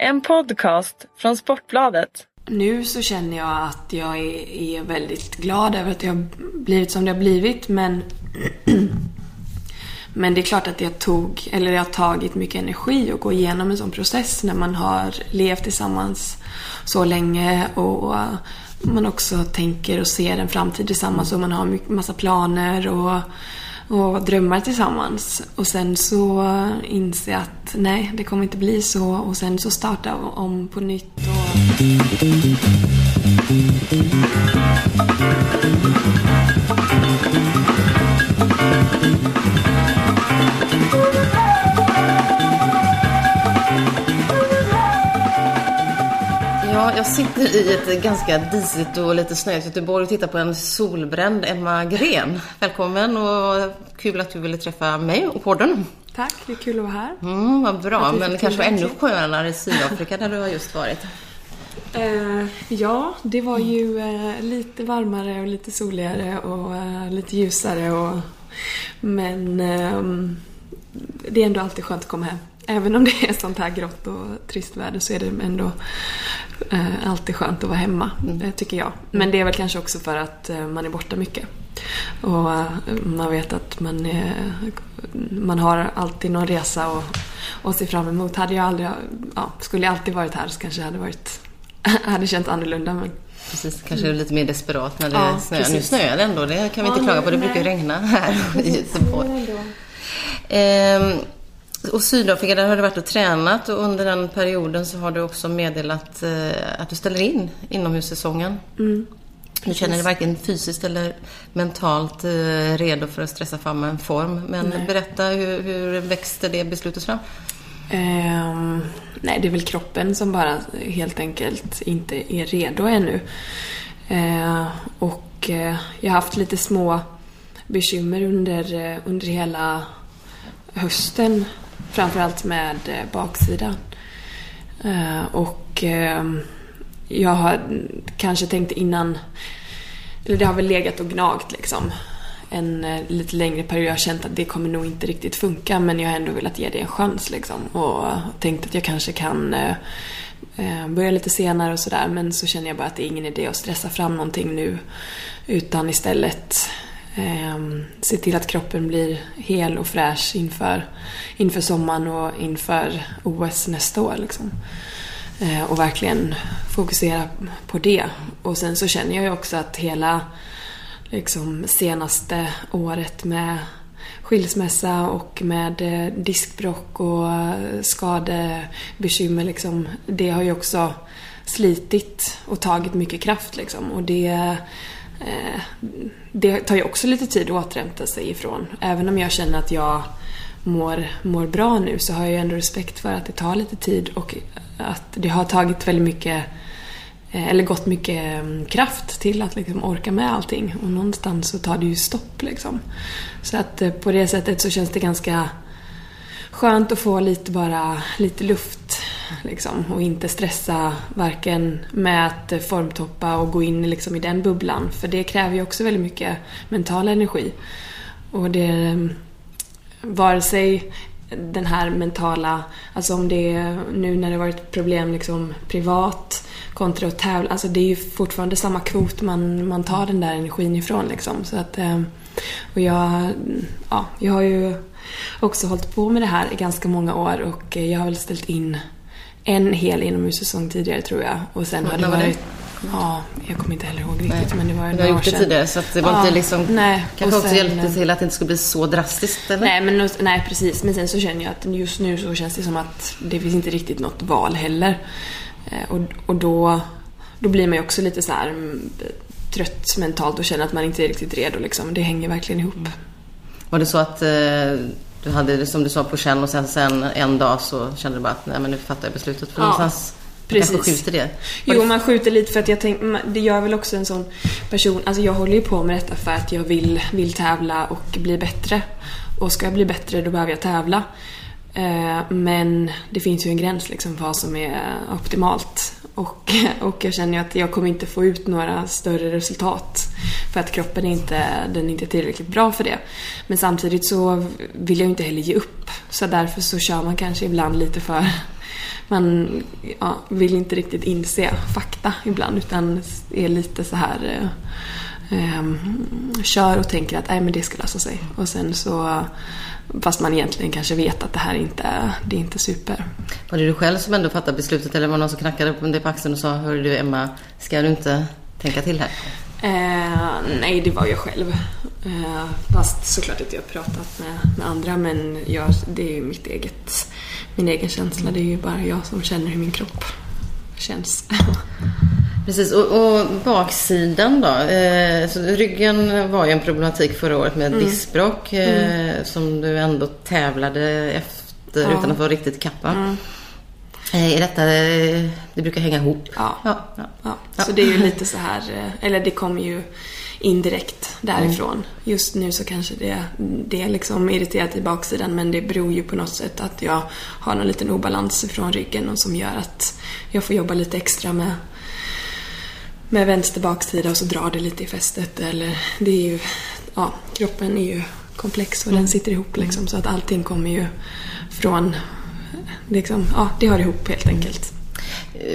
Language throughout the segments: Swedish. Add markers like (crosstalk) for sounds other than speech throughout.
En podcast från Sportbladet. Nu så känner jag att jag är, är väldigt glad över att det har blivit som det har blivit men (clears throat) Men det är klart att det tog, eller det har tagit mycket energi att gå igenom en sån process när man har levt tillsammans så länge och man också tänker och ser en framtid tillsammans och man har massa planer och, och drömmar tillsammans. Och sen så inser jag att nej, det kommer inte bli så och sen så starta om på nytt. Och... jag sitter i ett ganska disigt och lite snöigt Göteborg och tittar på en solbränd Emma Gren. Välkommen och kul att du ville träffa mig och podden. Tack, det är kul att vara här. Mm, vad bra, men det kanske var ännu skönare i Sydafrika där du har just varit. Uh, ja, det var ju uh, lite varmare och lite soligare och uh, lite ljusare. Och, men ehm, det är ändå alltid skönt att komma hem. Även om det är sånt här grått och trist väder så är det ändå eh, alltid skönt att vara hemma, mm. tycker jag. Men det är väl kanske också för att eh, man är borta mycket. Och eh, man vet att man, är, man har alltid någon resa att, att se fram emot. Hade jag aldrig, ja, skulle jag alltid varit här så kanske jag hade varit, (laughs) hade känt annorlunda. Men, Precis, kanske lite mer desperat när det ja, snöar. Nu snöar det ändå, det kan vi inte ja, klaga på. Det nej. brukar regna här i Göteborg. Och Sydafrika, där har du varit och tränat och under den perioden så har du också meddelat eh, att du ställer in inomhussäsongen. Mm. Du känner dig varken fysiskt eller mentalt eh, redo för att stressa fram en form. Men nej. berätta, hur, hur växte det beslutet fram? Um, nej, det är väl kroppen som bara helt enkelt inte är redo ännu. Uh, och uh, jag har haft lite små bekymmer under, uh, under hela hösten Framförallt med eh, baksidan. Eh, och eh, jag har kanske tänkt innan, eller det har väl legat och gnagt liksom en lite längre period. Jag har känt att det kommer nog inte riktigt funka men jag har ändå velat ge det en chans liksom. Och tänkt att jag kanske kan börja lite senare och sådär men så känner jag bara att det är ingen idé att stressa fram någonting nu. Utan istället Ehm, se till att kroppen blir hel och fräsch inför, inför sommaren och inför OS nästa år. Liksom. Ehm, och verkligen fokusera på det. Och sen så känner jag ju också att hela liksom, senaste året med skilsmässa och med eh, diskbrock och eh, skadebekymmer liksom, det har ju också slitit och tagit mycket kraft liksom. Och det Eh, det tar ju också lite tid att återhämta sig ifrån. Även om jag känner att jag mår, mår bra nu så har jag ju ändå respekt för att det tar lite tid och att det har tagit väldigt mycket eh, eller gått mycket mm, kraft till att liksom orka med allting och någonstans så tar det ju stopp liksom. Så att eh, på det sättet så känns det ganska skönt att få lite bara lite luft liksom, och inte stressa varken med att formtoppa och gå in liksom, i den bubblan. För det kräver ju också väldigt mycket mental energi. Och det... Vare sig den här mentala, alltså om det är nu när det varit problem liksom privat kontra att tävla, alltså det är ju fortfarande samma kvot man, man tar den där energin ifrån liksom. Så att, eh, och jag, ja, jag har ju också hållit på med det här i ganska många år och jag har väl ställt in en hel inomhussäsong tidigare tror jag. Och sen har det varit... Ja, jag kommer inte heller ihåg riktigt nej. men det var några Du har gjort det tidigare så att det var ja, inte liksom... Nej. Kanske också hjälpte till att det inte skulle bli så drastiskt eller? Nej, men, nej precis. Men sen så känner jag att just nu så känns det som att det finns inte riktigt något val heller. Eh, och, och då, då blir man ju också lite så här mm, trött mentalt och känner att man inte är riktigt redo liksom. Det hänger verkligen ihop. Mm. Var det så att eh, du hade det som du sa på känn och sen, sen en dag så kände du bara att nej men nu fattar jag beslutet. För ja. någonstans Precis. kanske skjuter det. Jo, man skjuter lite för att jag tänker, det gör väl också en sån person, alltså jag håller ju på med detta för att jag vill, vill tävla och bli bättre. Och ska jag bli bättre då behöver jag tävla. Eh, men det finns ju en gräns liksom för vad som är optimalt. Och, (laughs) och jag känner ju att jag kommer inte få ut några större resultat. För att kroppen är inte, den är inte tillräckligt bra för det. Men samtidigt så vill jag inte heller ge upp. Så därför så kör man kanske ibland lite för, (laughs) man ja, vill inte riktigt inse fakta ibland utan är lite så här eh, ehm, kör och tänker att nej men det ska lösa sig. Och sen så Fast man egentligen kanske vet att det här inte det är inte super. Var det du själv som ändå fattade beslutet eller var det någon som knackade på dig på axeln och sa Hör du Emma, ska du inte tänka till här? Eh, nej, det var jag själv. Eh, fast såklart att jag har pratat med, med andra men jag, det är ju mitt eget, min egen känsla. Det är ju bara jag som känner hur min kropp känns. (laughs) Precis, och, och baksidan då? Eh, så ryggen var ju en problematik förra året med mm. diskbråck eh, mm. som du ändå tävlade efter ja. utan att vara riktigt kappa. Mm. Eh, är detta, eh, det brukar hänga ihop? Ja. Ja, ja. ja. Så det är ju lite så här, eh, eller det kommer ju indirekt därifrån. Mm. Just nu så kanske det, det är liksom irriterat i baksidan men det beror ju på något sätt att jag har någon liten obalans från ryggen och som gör att jag får jobba lite extra med med vänster baksida och så drar det lite i fästet eller det är ju, ja, kroppen är ju komplex och mm. den sitter ihop liksom så att allting kommer ju från, liksom, ja det hör ihop helt enkelt.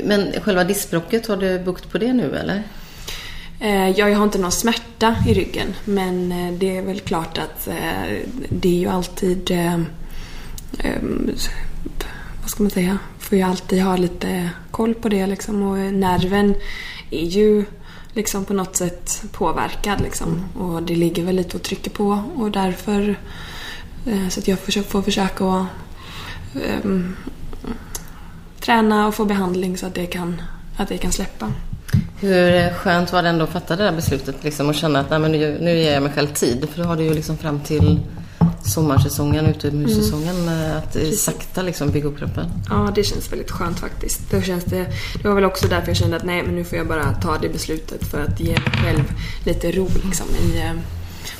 Men själva diskbråcket, har du bukt på det nu eller? Eh, ja, jag har inte någon smärta i ryggen men eh, det är väl klart att eh, det är ju alltid vad ska man säga, får ju alltid ha lite koll på det liksom och nerven är ju liksom på något sätt påverkad liksom. Mm. Och det ligger väl lite och trycker på och därför eh, så att jag får, får försöka att um, träna och få behandling så att det kan, att det kan släppa. Hur skönt var det ändå att fatta det där beslutet liksom, och känna att nej, men nu, nu ger jag mig själv tid? För då har du ju liksom fram till sommarsäsongen, utomhussäsongen, mm. att Precis. sakta liksom bygga upp kroppen. Ja, det känns väldigt skönt faktiskt. Då känns det, det var väl också därför jag kände att nej, men nu får jag bara ta det beslutet för att ge mig själv lite ro liksom i eh,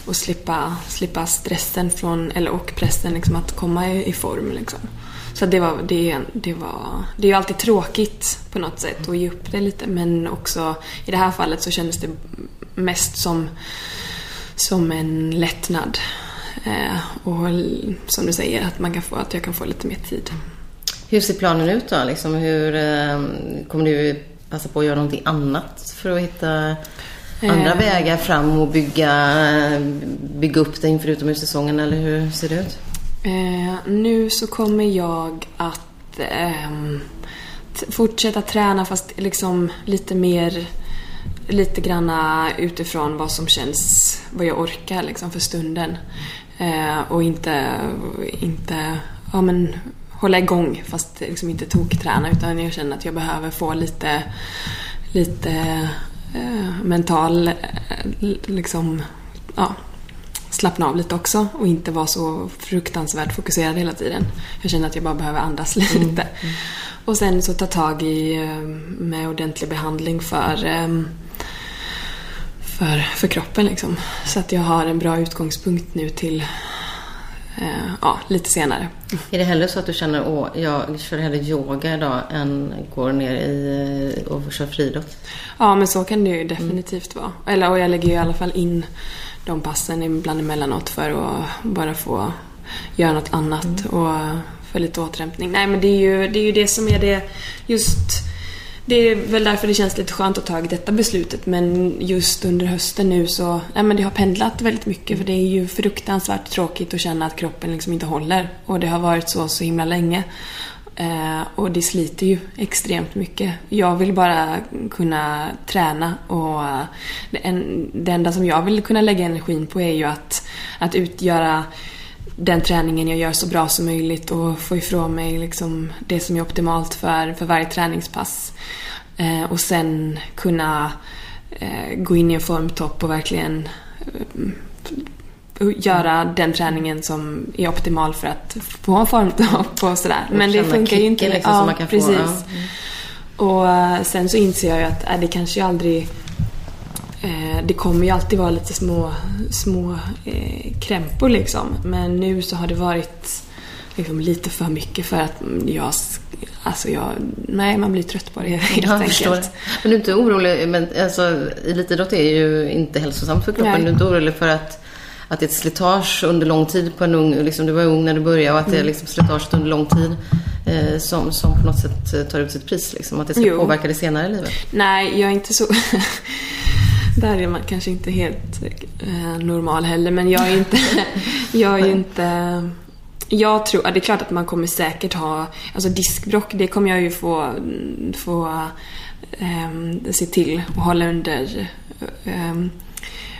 och slippa, slippa stressen från, eller och pressen liksom att komma i, i form liksom. Så det var, det, det var, det är ju alltid tråkigt på något sätt att ge upp det lite men också i det här fallet så kändes det mest som, som en lättnad. Eh, och som du säger, att, man kan få, att jag kan få lite mer tid. Hur ser planen ut då? Liksom hur, eh, kommer du passa på att göra någonting annat för att hitta andra eh. vägar fram och bygga, bygga upp dig inför utomhussäsongen eller hur ser det ut? Eh, nu så kommer jag att eh, fortsätta träna fast liksom lite mer lite granna utifrån vad som känns, vad jag orkar liksom för stunden. Eh, och inte, inte ja, men, hålla igång fast liksom inte tokträna utan jag känner att jag behöver få lite, lite eh, mental, eh, liksom, ja, slappna av lite också och inte vara så fruktansvärt fokuserad hela tiden. Jag känner att jag bara behöver andas (laughs) lite. Mm. Mm. Och sen så ta tag i eh, med ordentlig behandling för eh, för, för kroppen liksom. Så att jag har en bra utgångspunkt nu till eh, ja, lite senare. Är det hellre så att du känner att jag kör hellre yoga idag än går ner i och kör friidrott? Ja, men så kan det ju definitivt mm. vara. Eller, och jag lägger ju i alla fall in de passen ibland emellanåt för att bara få göra något annat mm. och få lite återhämtning. Nej, men det är ju det, är ju det som är det just det är väl därför det känns lite skönt att ta detta beslutet men just under hösten nu så, ja, men det har pendlat väldigt mycket för det är ju fruktansvärt tråkigt att känna att kroppen liksom inte håller och det har varit så så himla länge. Eh, och det sliter ju extremt mycket. Jag vill bara kunna träna och eh, det, en, det enda som jag vill kunna lägga energin på är ju att, att utgöra den träningen jag gör så bra som möjligt och få ifrån mig liksom det som är optimalt för, för varje träningspass. Eh, och sen kunna eh, gå in i en formtopp och verkligen eh, göra den träningen som är optimal för att få en formtopp och sådär. Men det funkar ju inte. Liksom, ja, precis. Få, ja. Och eh, sen så inser jag ju att äh, det kanske ju aldrig det kommer ju alltid vara lite små, små eh, krämpor liksom. Men nu så har det varit liksom lite för mycket för att jag Alltså jag, nej man blir trött på det (laughs) helt jag enkelt. Det. Men du är inte orolig, men alltså elitidrott är ju inte hälsosamt för kroppen. Nej. Du är inte orolig för att, att det är ett slitage under lång tid på en ung, liksom du var ung när du började och att det är mm. liksom slitage under lång tid. Eh, eh, som, som på något sätt eh, tar ut sitt pris? Liksom, att det ska jo. påverka det senare i livet? Nej, jag är inte så... (laughs) Där är man kanske inte helt eh, normal heller, men jag är inte... (laughs) jag är inte... Jag tror, det är klart att man kommer säkert ha, alltså diskbrock det kommer jag ju få, få eh, se till och hålla under eh,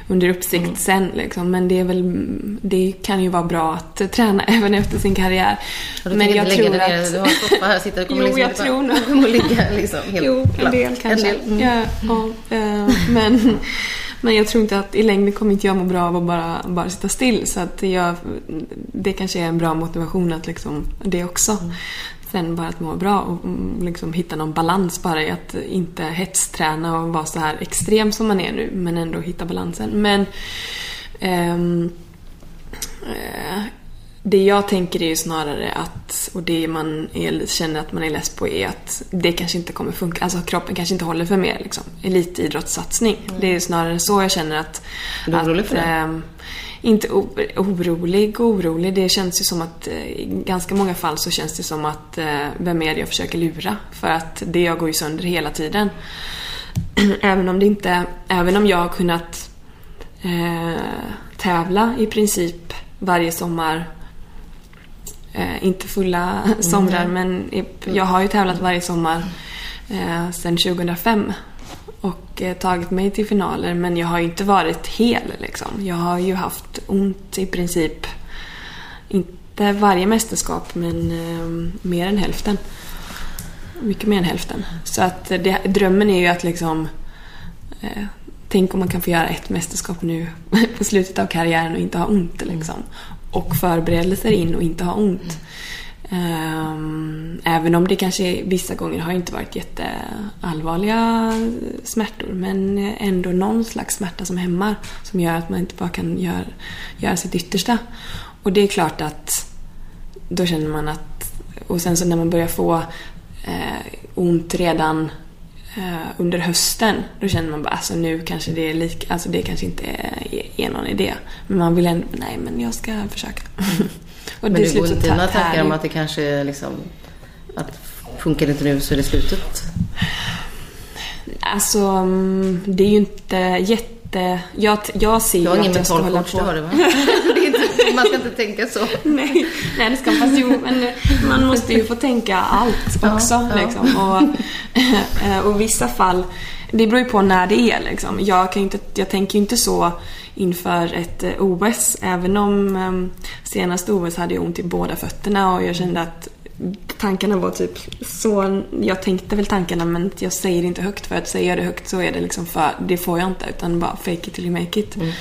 under uppsikt mm. sen liksom. Men det är väl, det kan ju vara bra att träna (laughs) även efter sin karriär. Men jag tror att... Du har en soffa här, sitter kommer (laughs) Jo, liksom jag tror nog. kommer ligga liksom helt Jo, en del kanske. En del. Mm. Ja, ja, äh, men, (laughs) men jag tror inte att i längden kommer inte jag må bra av att bara, bara sitta still. Så att jag, det kanske är en bra motivation att liksom, det också. Mm. Sen bara att må bra och mm, liksom hitta någon balans bara i att inte hetsträna och vara så här extrem som man är nu men ändå hitta balansen. Men um, uh, det jag tänker är ju snarare att, och det man är, känner att man är less på är att det kanske inte kommer funka. Alltså kroppen kanske inte håller för mer liksom. Elitidrottssatsning. Mm. Det är snarare så jag känner att... Är du orolig för det? Inte orolig och orolig. Det känns ju som att eh, i ganska många fall så känns det som att eh, vem är det jag försöker lura? För att det jag går ju sönder hela tiden. (clears throat) även om det inte, även om jag har kunnat eh, tävla i princip varje sommar Eh, inte fulla somrar mm. men jag har ju tävlat varje sommar eh, sedan 2005 och eh, tagit mig till finaler men jag har ju inte varit hel liksom. Jag har ju haft ont i princip, inte varje mästerskap men eh, mer än hälften. Mycket mer än hälften. Så att det, drömmen är ju att liksom eh, Tänk om man kan få göra ett mästerskap nu (laughs) på slutet av karriären och inte ha ont liksom. Och förberedelser in och inte ha ont. Um, även om det kanske vissa gånger har inte varit jätteallvarliga smärtor men ändå någon slags smärta som hämmar som gör att man inte bara kan göra, göra sitt yttersta. Och det är klart att då känner man att... Och sen så när man börjar få eh, ont redan eh, under hösten då känner man bara alltså nu kanske det är lika, alltså det kanske inte är, är någon idé. Men man vill ändå, nej men jag ska försöka. (laughs) Och Men det går inte dina tankar om att det kanske är liksom... Att funkar det inte nu så är det slutet? Alltså, mm, det är ju inte jätte... Jag, jag ser ju att jag ska hålla på... Du har (laughs) det va? man ska inte tänka så. (laughs) nej, nej, det ska man fast jo, men man måste ju få tänka allt också. Ja, ja. Liksom. Och, (laughs) och vissa fall, det beror ju på när det är liksom. Jag, kan inte, jag tänker ju inte så inför ett eh, OS. Även om um, senaste OS hade jag ont i båda fötterna och jag kände att tankarna var typ så... Jag tänkte väl tankarna men jag säger det inte högt för att säger jag det högt så är det liksom för... Det får jag inte utan bara fake it till you make it. Mm.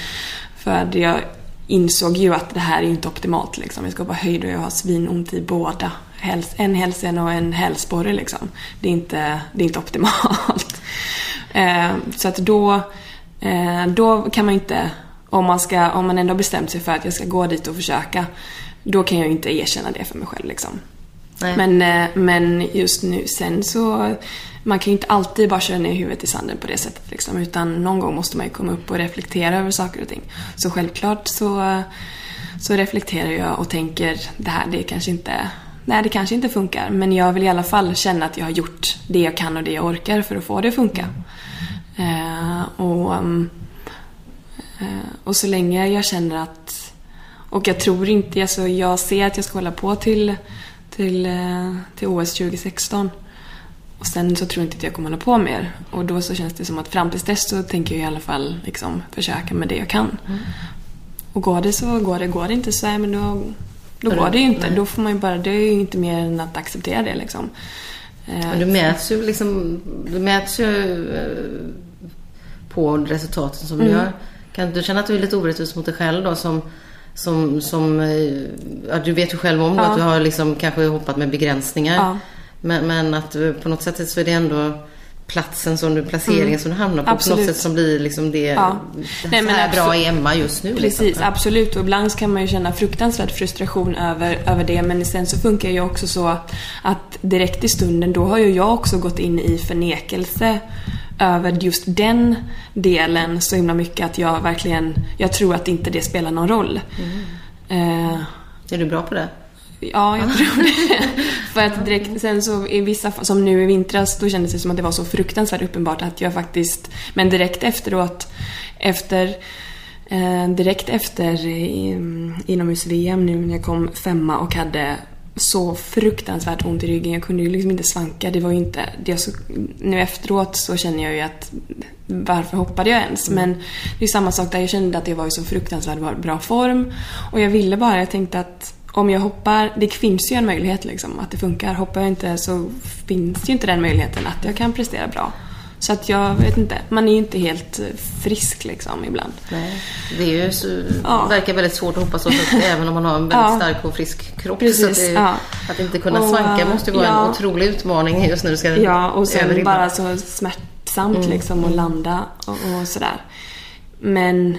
För jag insåg ju att det här är inte optimalt liksom. Jag ska bara höjd och jag har svinont i båda. En hälsen och en hälsporre liksom. Det är inte, det är inte optimalt. (laughs) Eh, så att då då kan man inte, om man, ska, om man ändå bestämt sig för att jag ska gå dit och försöka, då kan jag inte erkänna det för mig själv. Liksom. Men, eh, men just nu sen så, man kan ju inte alltid bara köra ner huvudet i sanden på det sättet. Liksom, utan någon gång måste man ju komma upp och reflektera över saker och ting. Så självklart så, så reflekterar jag och tänker, det här det kanske inte Nej, det kanske inte funkar, men jag vill i alla fall känna att jag har gjort det jag kan och det jag orkar för att få det att funka. Eh, och, eh, och så länge jag känner att... Och jag tror inte... Alltså jag ser att jag ska hålla på till, till, eh, till OS 2016. Och sen så tror jag inte att jag kommer hålla på mer. Och då så känns det som att fram tills dess så tänker jag i alla fall liksom försöka med det jag kan. Mm. Och går det så går det. Går det inte så är men då, då går det ju inte. Nej. Då får man ju bara... Det är ju inte mer än att acceptera det liksom. Men du mäts ju liksom... Du mäts ju på resultaten som mm. du gör. Kan du känna att du är lite orättvis mot dig själv då som som, som eh, ja, du vet ju själv om ja. att du har liksom kanske hoppat med begränsningar. Ja. Men, men, att på något sätt så är det ändå platsen som du, placeringen mm. som du hamnar på absolut. på något sätt som blir liksom det, ja. det Nej, men här bra i Emma just nu. Liksom. Precis, liksom. absolut. Och ibland kan man ju känna fruktansvärd frustration över, över det. Men sen så funkar det ju också så att direkt i stunden då har ju jag också gått in i förnekelse över just den delen så himla mycket att jag verkligen, jag tror att inte det spelar någon roll. Mm. Eh, är du bra på det? Ja, jag tror det. (laughs) För att direkt sen så i vissa som nu i vintras, då kändes det som att det var så fruktansvärt uppenbart att jag faktiskt, men direkt efteråt, efter eh, direkt efter inomhus-VM nu när jag kom femma och hade så fruktansvärt ont i ryggen. Jag kunde ju liksom inte svanka. Det var ju inte... Det så, nu efteråt så känner jag ju att varför hoppade jag ens? Mm. Men det är samma sak där. Jag kände att jag var i så fruktansvärt bra form. Och jag ville bara, jag tänkte att om jag hoppar, det finns ju en möjlighet liksom att det funkar. Hoppar jag inte så finns ju inte den möjligheten att jag kan prestera bra. Så att jag vet inte, man är ju inte helt frisk liksom ibland. Nej, det är ju så, ja. verkar väldigt svårt att hoppa så högt (laughs) även om man har en väldigt ja. stark och frisk kropp. Precis, så att, det, ja. att inte kunna och, svanka måste vara ja. en otrolig utmaning just när du ska Ja, och sen bara så smärtsamt mm. liksom att landa och, och sådär. Men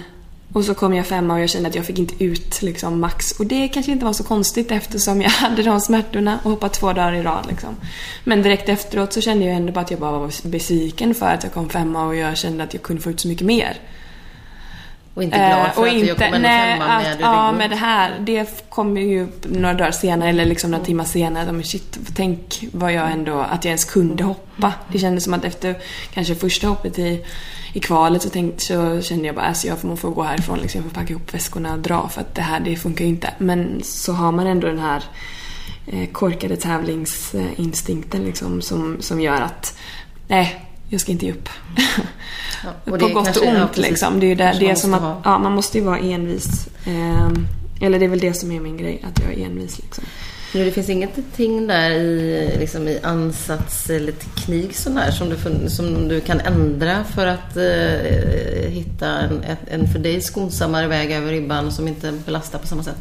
och så kom jag femma och jag kände att jag fick inte ut liksom max. Och det kanske inte var så konstigt eftersom jag (laughs) hade de smärtorna och hoppat två dagar i rad. Liksom. Men direkt efteråt så kände jag ändå bara att jag bara var besviken för att jag kom femma och jag kände att jag kunde få ut så mycket mer. Och inte glad för eh, att jag kom nej, femma med att, Ja, med det här. Det kom ju några dagar senare eller liksom några timmar senare. Men shit, tänk vad jag ändå, att jag ens kunde hoppa. Det kändes som att efter kanske första hoppet i i kvalet så, tänkte, så kände jag bara att alltså jag får gå härifrån. Liksom, jag får packa ihop väskorna och dra för att det här det funkar ju inte. Men så har man ändå den här eh, korkade tävlingsinstinkten liksom, som, som gör att nej, jag ska inte ge upp. Ja, (laughs) På gott och ont ja, liksom. Det är ju det, det som att, ja, man måste ju vara envis. Eh, eller det är väl det som är min grej, att jag är envis liksom. Nu, det finns ingenting där i, liksom, i ansats eller teknik sån här, som, du, som du kan ändra för att eh, hitta en, en för dig skonsammare väg över ribban som inte belastar på samma sätt?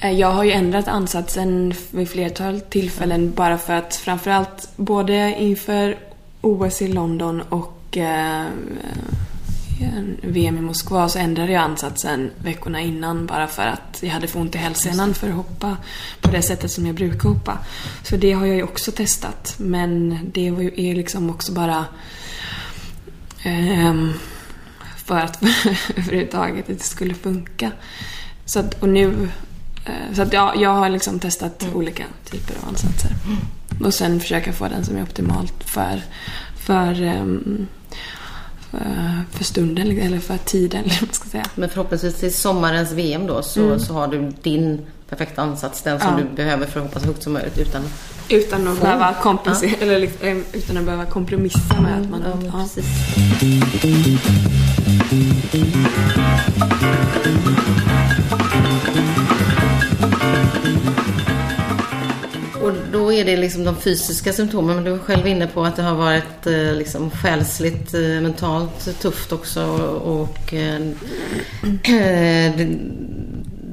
Eh, jag har ju ändrat ansatsen vid flertal tillfällen bara för att framförallt både inför OS i London och eh, VM i Moskva så ändrade jag ansatsen veckorna innan bara för att jag hade för ont i hälsenan för att hoppa på det sättet som jag brukar hoppa. Så det har jag ju också testat. Men det är liksom också bara um, för att (laughs) överhuvudtaget det skulle funka. Så att, och nu, uh, så att jag, jag har liksom testat mm. olika typer av ansatser. Mm. Och sen försöka få den som är optimalt för, för um, Eh, för stunden, eller för tiden, (laughs) eller ska säga. Men förhoppningsvis till sommarens VM då så, mm. så har du din perfekta ansats, den som ja. du behöver för att hoppa så högt som möjligt utan utan att, behöva, kompensera, ja. eller liksom, eh, utan att behöva kompromissa med att man... Ja, ja. Precis. Är det liksom de fysiska symptomen. Men du var själv inne på att det har varit eh, liksom själsligt, eh, mentalt tufft också. Och eh, (clears throat) eh,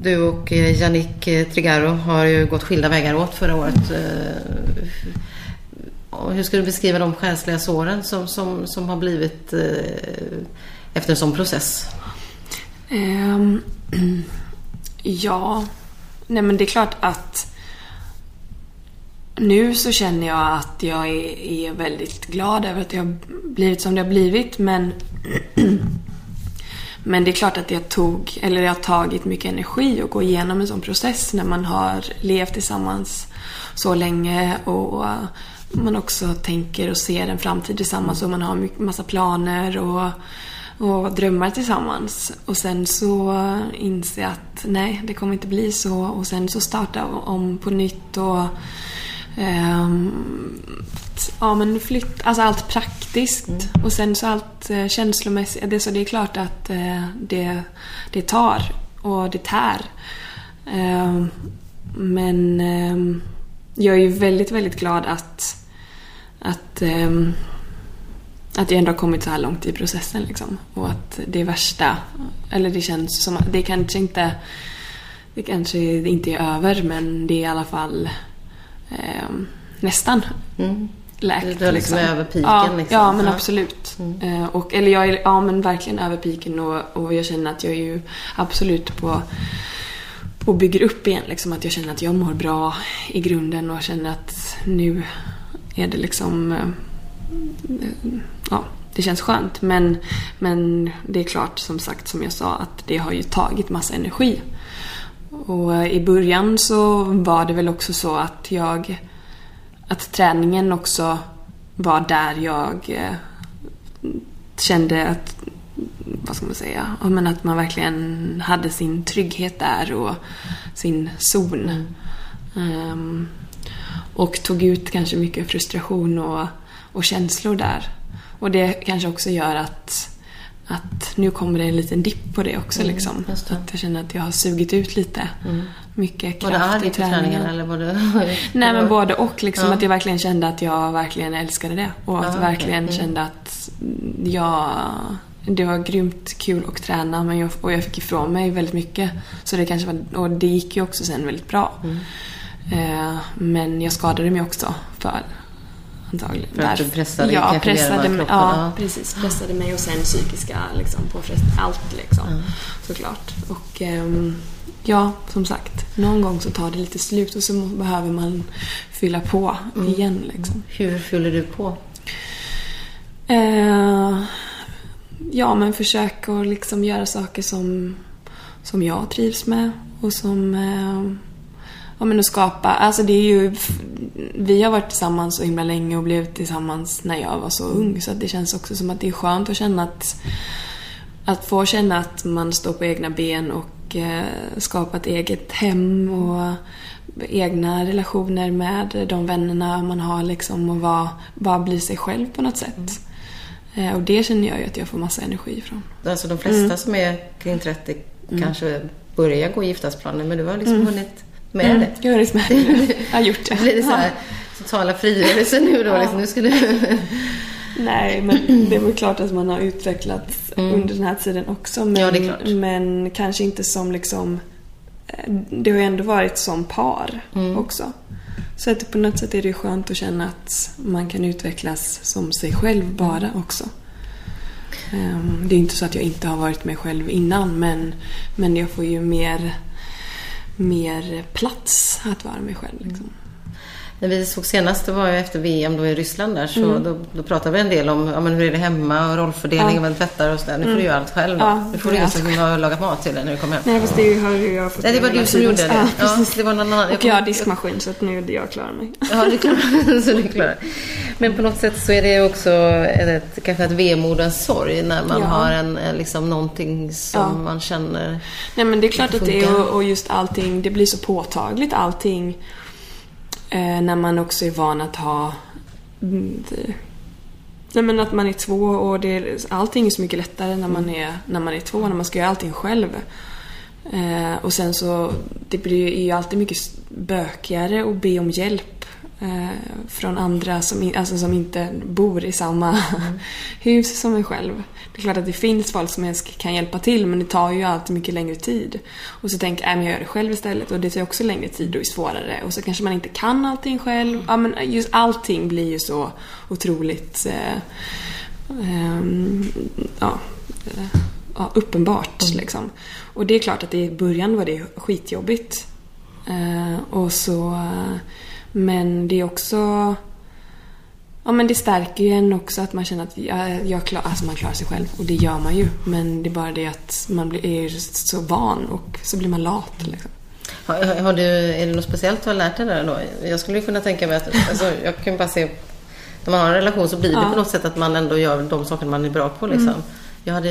du och eh, Yannick eh, Trigaro har ju gått skilda vägar åt förra året. Hur ska du beskriva de själsliga såren som, som, som har blivit efter en sån process? Um, (clears throat) ja, nej men det är klart att nu så känner jag att jag är, är väldigt glad över att det har blivit som det har blivit men (clears throat) Men det är klart att det tog, eller det har tagit mycket energi att gå igenom en sån process när man har levt tillsammans så länge och man också tänker och ser en framtid tillsammans och man har massa planer och, och drömmar tillsammans. Och sen så inser jag att nej, det kommer inte bli så och sen så starta om på nytt och ja men flytt, alltså allt praktiskt mm. och sen så allt uh, känslomässigt. Det, så det är klart att uh, det, det tar och det tär. Uh, men um, jag är ju väldigt, väldigt glad att, att, att jag ändå har kommit så här långt i processen liksom. Och att det värsta, eller det känns som att det kanske inte, det kanske inte är över men det är i alla fall eh, nästan mm. läkt. Du är liksom, liksom. över piken ja, liksom. Ja, men absolut. Mm. Eh, och, eller jag är ja, men verkligen över piken och, och jag känner att jag är ju absolut på och bygger upp igen. Liksom, att jag känner att jag mår bra i grunden och känner att nu är det liksom... Eh, ja, det känns skönt. Men, men det är klart, som sagt, som jag sa, att det har ju tagit massa energi. Och eh, i början så var det väl också så att jag... Att träningen också var där jag eh, kände att... Vad ska man säga? Ja, men att man verkligen hade sin trygghet där och sin zon. Mm. Um, och tog ut kanske mycket frustration och, och känslor där. Och det kanske också gör att att nu kommer det en liten dipp på det också. Mm, liksom. Det. Att jag känner att jag har sugit ut lite. Mm. Mycket kraft var det i träningen. eller var det... (laughs) Nej men både och. Liksom, ja. Att jag verkligen kände att jag verkligen älskade det. Och att ja, jag verkligen okay. mm. kände att jag... Det var grymt kul att träna men jag, och jag fick ifrån mig väldigt mycket. Så det kanske var, och det gick ju också sen väldigt bra. Mm. Eh, men jag skadade mig också för antagligen. För att du pressade ja, pressade mig, ja, precis. Pressade mig och sen psykiska liksom, påfrestningar. Allt liksom. Mm. Såklart. Och um, ja, som sagt. Någon gång så tar det lite slut och så behöver man fylla på mm. igen. Liksom. Hur fyller du på? Uh, ja, men försök att liksom göra saker som, som jag trivs med och som uh, ja, men att skapa, alltså det är ju, vi har varit tillsammans så himla länge och blev tillsammans när jag var så ung så det känns också som att det är skönt att känna att, att få känna att man står på egna ben och eh, skapa ett eget hem och egna relationer med de vännerna man har liksom och vara, bara bli sig själv på något sätt. Mm. Eh, och det känner jag ju att jag får massa energi ifrån. Alltså de flesta mm. som är kring 30 mm. kanske börjar gå giftasplaner men du har liksom mm. hunnit med mm, det. Med det. (laughs) Jag har gjort det. Blir det så här totala frigörelse nu då? Ja. Liksom, nu ska du... Nej, men det är väl klart att man har utvecklats mm. under den här tiden också. Men, ja, det är klart. men kanske inte som liksom... Eh, det har ju ändå varit som par mm. också. Så att på något sätt är det skönt att känna att man kan utvecklas som sig själv bara också. Ehm, det är inte så att jag inte har varit mig själv innan men, men jag får ju mer mer plats att vara mig själv. Liksom. När vi såg senast, det var ju efter VM då i Ryssland där, så mm. då, då pratade vi en del om ja, men hur är det hemma och rollfördelning, ja. vem tvättar och sådär. Nu får mm. du göra allt själv. Ja, nu får du ingen som har lagat mat till dig när du kommer hem. Nej, fast det har ju jag fått Nej, det var du som gjorde det. Ja, ja, det var någon annan. Och jag har diskmaskin så att nu är jag klar mig. Ja, är klart. (laughs) så du klarar Men på något sätt så är det också ett, kanske ett vemod och en sorg när man ja. har en, liksom någonting som man känner Nej, men det är klart att det är och, och just allting, det blir så påtagligt allting när man också är van att ha... Mm, nej men att man är två och det är, allting är så mycket lättare när man är, när man är två, när man ska göra allting själv. Eh, och sen så, det blir ju alltid mycket bökigare att be om hjälp eh, från andra som, alltså som inte bor i samma mm. (laughs) hus som en själv. Det är klart att det finns folk som kan hjälpa till men det tar ju alltid mycket längre tid. Och så tänker jag, jag gör det själv istället och det tar också längre tid och är svårare. Och så kanske man inte kan allting själv. Ja men just allting blir ju så otroligt eh, eh, ja, ja, uppenbart mm. liksom. Och det är klart att i början var det skitjobbigt. Eh, och så, men det är också Ja men det stärker ju en också att man känner att jag, jag klar, alltså man klarar sig själv och det gör man ju. Men det är bara det att man blir, är så van och så blir man lat. Liksom. Har, har, du, är det något speciellt du har lärt dig där då? Jag skulle kunna tänka mig att, alltså, jag kan bara se, när man har en relation så blir det ja. på något sätt att man ändå gör de saker man är bra på liksom. Mm. Jag, hade,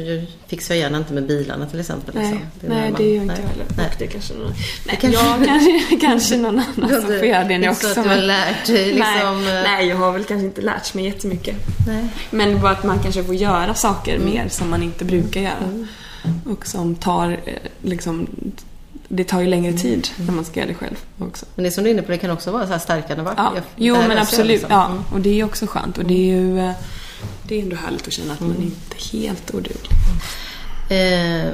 jag fixar gärna inte med bilarna till exempel. Nej, liksom. det, nej, det gör inte jag heller. Nej. det kanske någon, nej, kanske, jag kanske, (laughs) kanske någon annan som får göra det också. Så att du har lärt dig liksom... Nej, nej, jag har väl kanske inte lärt mig jättemycket. Nej. Men bara att man kanske får göra saker mm. mer som man inte brukar göra. Mm. Och som tar eh, liksom det tar ju längre tid mm. när man ska göra det själv också. Men det som du är inne på, det kan också vara så här stärkande. Ja. Jo, men absolut. Liksom. Ja, mm. och det är också skönt. Och det är ju eh, det är ändå härligt att känna att man mm. inte är helt oduglig. Eh,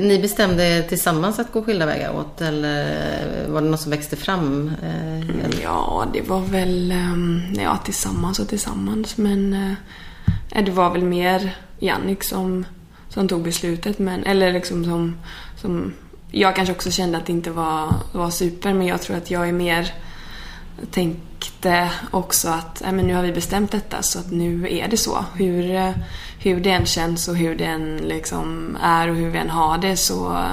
ni bestämde tillsammans att gå skilda vägar åt eller var det något som växte fram? Eh, ja, det var väl eh, ja, tillsammans och tillsammans. Men eh, det var väl mer Jannik som, som tog beslutet. Men, eller liksom som, som... Jag kanske också kände att det inte var, var super, men jag tror att jag är mer tänkte också att äh, men nu har vi bestämt detta så att nu är det så. Hur, eh, hur det än känns och hur det än liksom är och hur vi än har det så,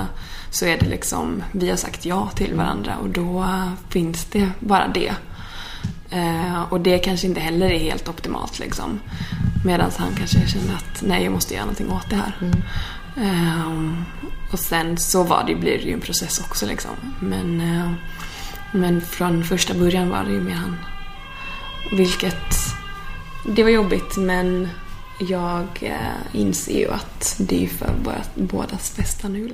så är det liksom, vi har sagt ja till varandra och då finns det bara det. Eh, och det kanske inte heller är helt optimalt liksom. Medan han kanske kände att nej, jag måste göra någonting åt det här. Mm. Eh, och sen så var det, blir det ju en process också liksom. Men, eh, men från första början var det ju med han. Vilket, det var jobbigt men jag eh, inser ju att det är för bådas bästa nu.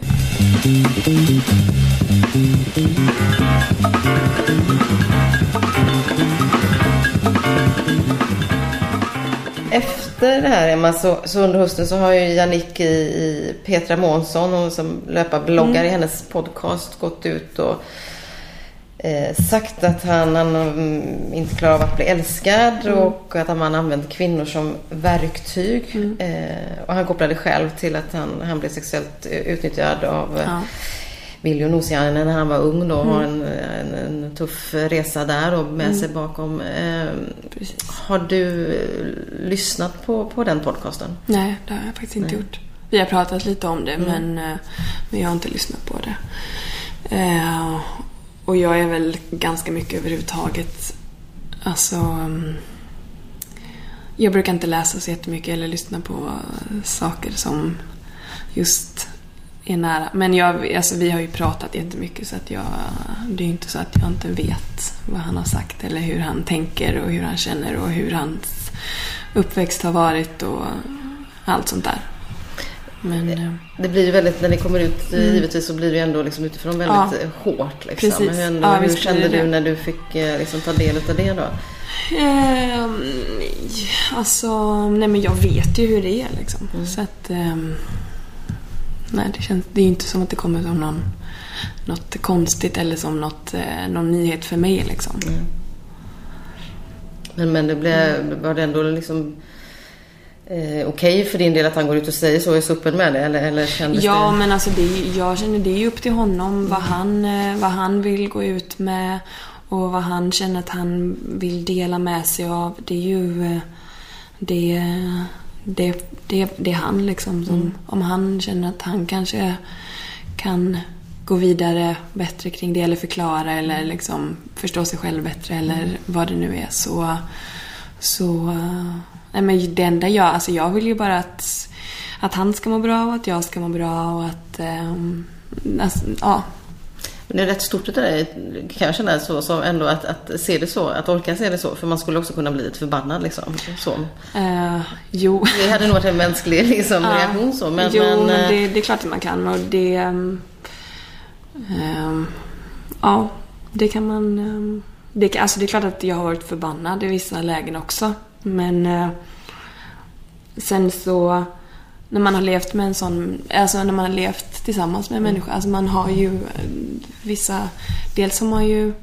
Efter det här Emma, så, så under hösten så har ju Jannik i, i Petra Månsson, hon som löparbloggar mm. i hennes podcast, gått ut och eh, sagt att han, han mm, inte klarar av att bli älskad mm. och att han använder kvinnor som verktyg. Mm. Eh, och han kopplade själv till att han, han blev sexuellt utnyttjad av ja. Viljo Nosiainen när han var ung då. Mm. Har en, en, en, tuff resa där och med mm. sig bakom. Eh, har du lyssnat på, på den podcasten? Nej, det har jag faktiskt inte Nej. gjort. Vi har pratat lite om det mm. men, eh, men jag har inte lyssnat på det. Eh, och jag är väl ganska mycket överhuvudtaget, alltså mm, jag brukar inte läsa så jättemycket eller lyssna på saker som just är nära. Men jag, alltså, vi har ju pratat jättemycket så att jag, det är ju inte så att jag inte vet vad han har sagt eller hur han tänker och hur han känner och hur hans uppväxt har varit och allt sånt där. Men, eh, det blir ju väldigt, när det kommer ut mm. givetvis så blir det ju ändå liksom utifrån väldigt ja, hårt. Liksom. Precis. Men ändå, ja, hur kände du när du fick eh, liksom, ta del av det då? Eh, alltså, nej men jag vet ju hur det är liksom. Mm. Så att, eh, Nej, det, känns, det är inte som att det kommer som någon, något konstigt eller som något, eh, någon nyhet för mig liksom. Mm. Men, men det blev, var det ändå liksom eh, okej okay för din del att han går ut och säger så är så öppen med det? Eller, eller kändes ja, det... men alltså det, jag känner det är upp till honom mm. vad, han, eh, vad han vill gå ut med och vad han känner att han vill dela med sig av. Det är ju... Eh, det det, det, det är han liksom. Som, mm. Om han känner att han kanske kan gå vidare bättre kring det eller förklara eller liksom förstå sig själv bättre eller mm. vad det nu är så... så nej men det enda jag... Alltså jag vill ju bara att, att han ska må bra och att jag ska må bra och att... Um, alltså, ja, det är rätt stort utav dig, kan jag känna, så, så ändå att, att se det så, att orka se det så. För man skulle också kunna bli lite förbannad liksom. Så. Uh, jo. Det hade nog varit en mänsklig liksom, uh, reaktion så. Men, jo, men, men det, det, är klart att man kan och det... Um, um, ja, det kan man... Det, alltså det är klart att jag har varit förbannad i vissa lägen också. Men uh, sen så när man har levt med en sån, alltså när man har levt tillsammans med en människa. Alltså man har ju eh, vissa, dels har man ju,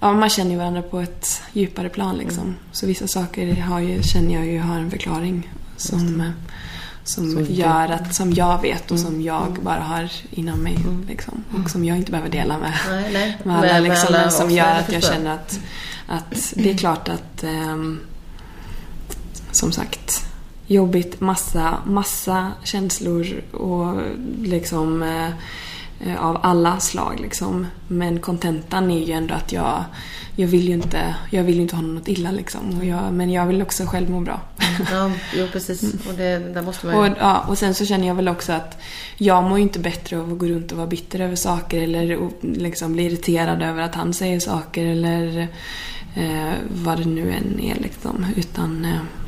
ja man känner ju varandra på ett djupare plan liksom. Mm. Så vissa saker har ju, känner jag ju har en förklaring som, eh, som gör att, som jag vet och som mm. jag mm. bara har inom mig mm. liksom. Och som jag inte behöver dela med, nej, nej. med alla liksom. Men som gör att jag känner att, att det är klart att um, som sagt jobbigt, massa, massa känslor och liksom eh, eh, av alla slag liksom. Men kontentan är ju ändå att jag, jag vill ju inte, jag vill inte ha något illa liksom. Och jag, men jag vill också själv må bra. Ja, (laughs) jo precis. Och det, där måste man ju... och, ja, och sen så känner jag väl också att jag mår ju inte bättre av att gå runt och vara bitter över saker eller liksom bli irriterad över att han säger saker eller eh, vad det nu än är liksom. Utan eh, Eh,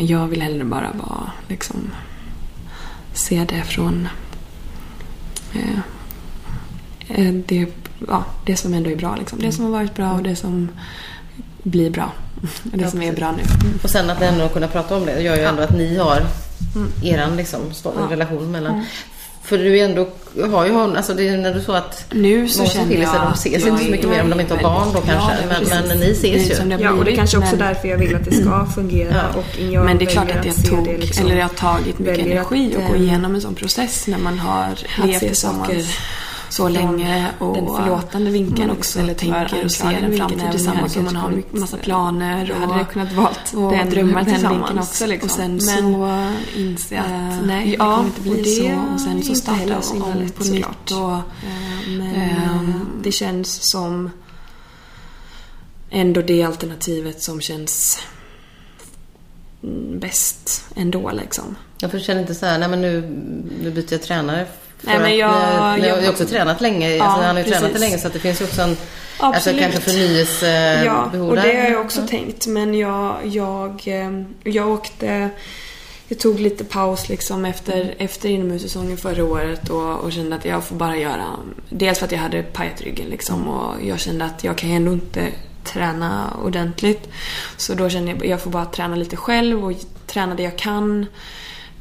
jag vill hellre bara vara, liksom, se det från eh, eh, det, ja, det som ändå är bra. Liksom. Det som har varit bra och det som blir bra. (laughs) Det ja, som är bra nu. Och sen att ändå kunna prata om det gör ju ändå att ni har mm. eran liksom, ja. relation mellan. Mm. För du ändå har ju hon, alltså det är när du sa att nu så känner jag, sig, de ses inte så mycket mer om de inte har barn då kanske. Ja, men, men, ni ses ju. Ja, och det är kanske också men, därför jag vill att det ska fungera. Ja. Och jag men det är klart att det tog, det liksom, eller det har tagit mycket energi att, att gå igenom en sån process när man har levt tillsammans. Så länge och den förlåtande vinkeln också. Eller tänker och ser den framtid tillsammans och man har massa planer. Och, hade kunnat valt och den, drömmar den tillsammans. också liksom. Och sen så inser jag att nej, ja, det kommer inte bli så. Och sen så jag så om på nytt. Och, Men Ehm. det känns som ändå det alternativet som känns bäst ändå liksom. Jag känner inte så här, nej men nu, nu byter jag tränare. Nej, men att jag- ni, ni har ju jag- också tränat länge. Ja, alltså, han har ju tränat precis. länge så att det finns ju också en alltså, Absolut. kanske förnyelsebehov Ja, och det har jag också tänkt. Men jag, jag, eh, jag åkte... Jag tog lite paus liksom efter, efter inomhussäsongen förra året och, och kände att jag får bara göra... Dels för att jag hade pajat ryggen liksom och jag kände att jag kan ändå inte träna ordentligt. Så då kände jag att jag får bara träna lite själv och träna det jag kan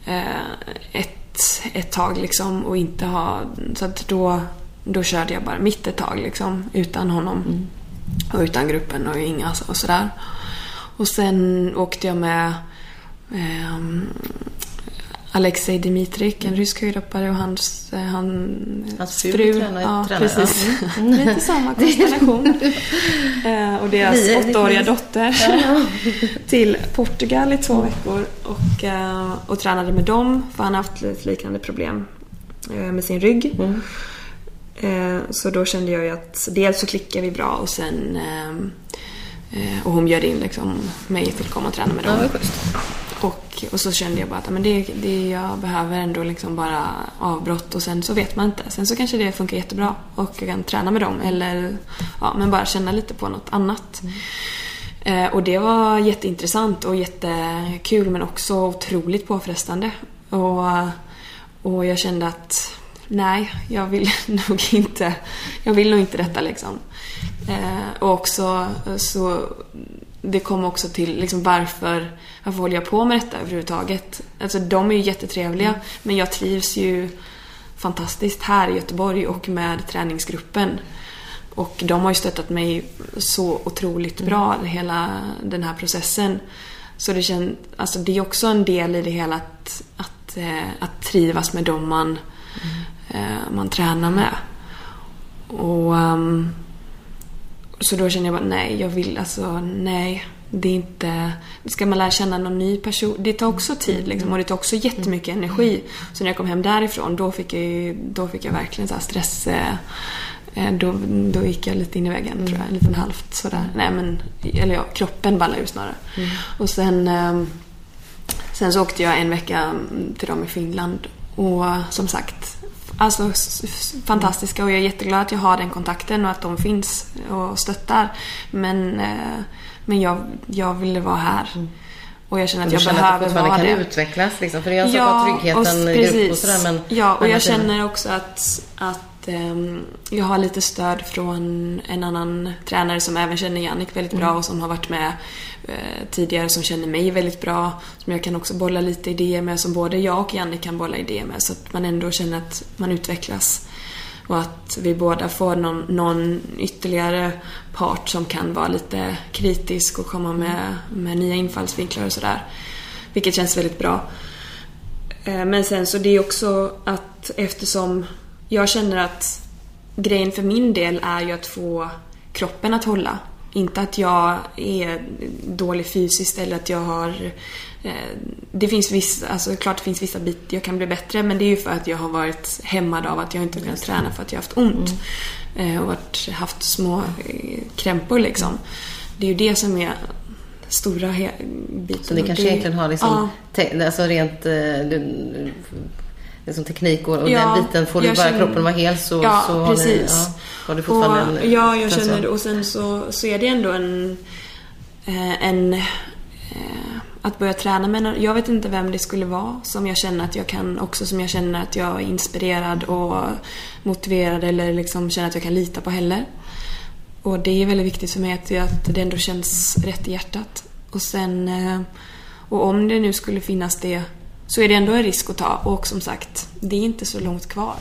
eh, ett, ett tag liksom och inte ha... Så att då, då körde jag bara mitt ett tag liksom utan honom och utan gruppen och inga och sådär. Och sen åkte jag med ehm, Alexej Dimitrik, en rysk höjdhoppare och hans, eh, han, Hans fru tränar- ja, tränar, precis. (laughs) Lite samma (laughs) konstellation. Eh, och deras Vi åttaåriga dotter (laughs) till Portugal i två veckor och, eh, och tränade med dem för han har haft lite liknande problem med sin rygg. Mm. Så då kände jag ju att dels så klickar vi bra och sen och hon bjöd in liksom mig till att komma och träna med Ja, dem. schysst. Och, och så kände jag bara att men det, det jag behöver ändå liksom bara avbrott och sen så vet man inte. Sen så kanske det funkar jättebra och jag kan träna med dem eller ja, men bara känna lite på något annat. Eh, och det var jätteintressant och jättekul men också otroligt påfrestande. Och, och jag kände att nej, jag vill (laughs) nog inte, jag vill nog inte detta liksom. Eh, och också så det kom också till liksom varför, varför håller jag på med detta överhuvudtaget? Alltså de är ju jättetrevliga men jag trivs ju fantastiskt här i Göteborg och med träningsgruppen. Och de har ju stöttat mig så otroligt bra hela den här processen. Så det, känns, alltså det är också en del i det hela att, att, eh, att trivas med dem man, eh, man tränar med. Och ehm, Så då känner jag bara nej, jag vill alltså nej. Det är inte... Ska man lära känna någon ny person? Det tar också tid liksom, och det tar också jättemycket energi. Så när jag kom hem därifrån då fick jag, ju- då fick jag verkligen så stress... eh, eh, Då, då gick jag lite in i väggen tror jag, en liten halvt sådär. Nej men, eller ja, kroppen ballade ur snarare. Och sen, ehm, sen så åkte jag en vecka till dem i Finland och som sagt, alltså fantastiska och jag är jätteglad att jag har den kontakten och att de finns och stöttar. Men, eh, men jag, jag ville vara här. Och jag känner att jag känner att behöver det vara kan det. utvecklas liksom? För det är sak att ha tryggheten i grupp och sådär men... Ja, och men jag känner också att, att ehm, jag har lite stöd från en annan tränare som även känner Jannik väldigt bra Mm. och som har varit med Eh, tidigare som känner mig väldigt bra. Som jag kan också bolla lite idéer med, som både jag och Janne kan bolla idéer med. Så att man ändå känner att man utvecklas. Och att vi båda får någon, någon ytterligare part som kan vara lite kritisk och komma med, med nya infallsvinklar och sådär. Vilket känns väldigt bra. Eh, men sen så det är också att eftersom jag känner att grejen för min del är ju att få kroppen att hålla. Inte att jag är dålig fysiskt eller att jag har... eh, Det finns vissa, alltså klart det finns vissa bitar jag kan bli bättre men det är ju för att jag har varit hämmad av att jag inte har kunnat träna för att jag har haft ont. Eh, Och varit, haft små eh, krämpor liksom. Det är ju det som är stora biten. Så ni kanske det- egentligen har liksom, Ja. te, alltså rent eh, liksom teknik och, och Ja, den biten. Får du bara känner- kroppen vara hel så, Ja, så har, ni, precis. Har du fortfarande och, en Ja, jag känner det. Och sen så, så är det ändå en... eh, en eh, att börja träna med Jag vet inte vem det skulle vara som jag känner att jag kan också som jag känner att jag är inspirerad och motiverad eller liksom känner att jag kan lita på heller. Och det är väldigt viktigt för mig att, att det ändå känns rätt i hjärtat. Och sen... eh, Och om det nu skulle finnas det så är det ändå en risk att ta. Och som sagt, det är inte så långt kvar.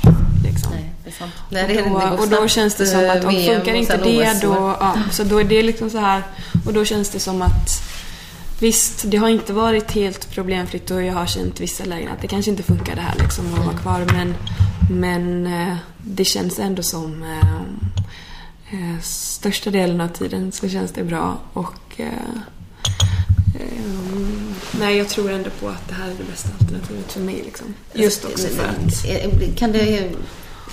Liksom. Nej, det är sant. Nej, det Och då, det och då känns det som att om funkar inte det då... Ja, så då är det liksom så här... Och då känns det som att... Visst, det har inte varit helt problemfritt och jag har känt vissa lägen att det kanske inte funkar det här liksom att vara kvar men Men eh, det känns ändå som eh, eh, största delen av tiden så känns det bra och eh, eh, nej, jag tror ändå på att det här är det bästa alternativet för mig. Liksom. Just också för att... Kan det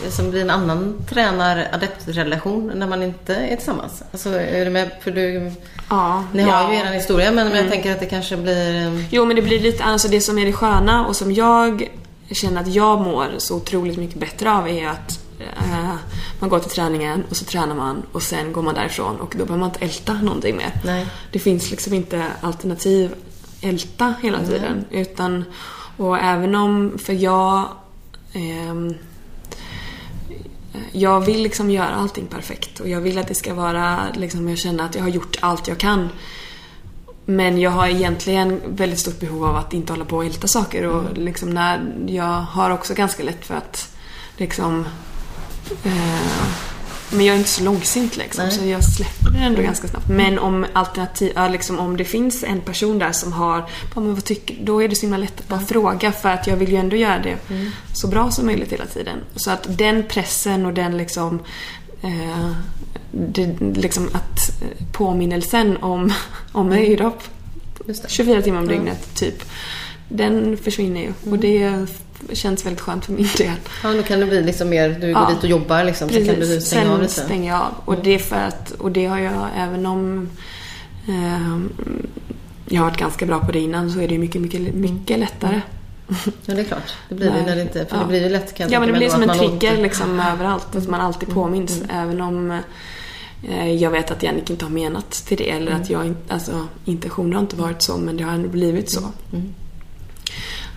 som blir en annan tränar-adept-relation när man inte är tillsammans? Alltså, är du med? För du, Ja, ni har ja. ju er historia, men jag tänker att det kanske blir... Jo, men det blir lite, alltså det som är det sköna och som jag känner att jag mår så otroligt mycket bättre av är att eh, man går till träningen och så tränar man och sen går man därifrån och då behöver man inte älta någonting mer. Nej. Det finns liksom inte alternativ älta hela tiden. Utan, och även om, för jag ehm, jag vill liksom göra allting perfekt och jag vill att det ska vara liksom, jag känner att jag har gjort allt jag kan. Men jag har egentligen väldigt stort behov av att inte hålla på och älta saker och liksom när jag har också ganska lätt för att liksom eh, men jag är inte så långsint liksom Nej. så jag släpper det ändå ganska snabbt. Men om alternativ, liksom, om det finns en person där som har, men vad tycker, då är det så himla lätt att bara fråga för att jag vill ju ändå göra det så bra som möjligt hela tiden. Så att den pressen och den liksom eh, det, liksom att eh, påminnelsen om, (laughs) om höjdhopp Just det. 24 timmar om dygnet typ. Den försvinner ju och det känns väldigt skönt för min del. Ja, då kan det bli liksom mer, du går Ja. dit och jobbar liksom, så kan du Precis, stänga av sen lite. stänger jag av. Och det är för att, och det har jag även om ehm, jag har varit ganska bra på det innan så är det mycket, mycket, mycket lättare. Ja, det är klart. Det blir det när det inte, för Ja. det blir ju lätt kan jag Ja men det blir som en trigger ont- liksom överallt. Att man alltid påminns. Även om eh, jag vet att Jannik inte har menat till det. Eller att jag inte, alltså intentionen har inte varit så men det har ändå blivit så.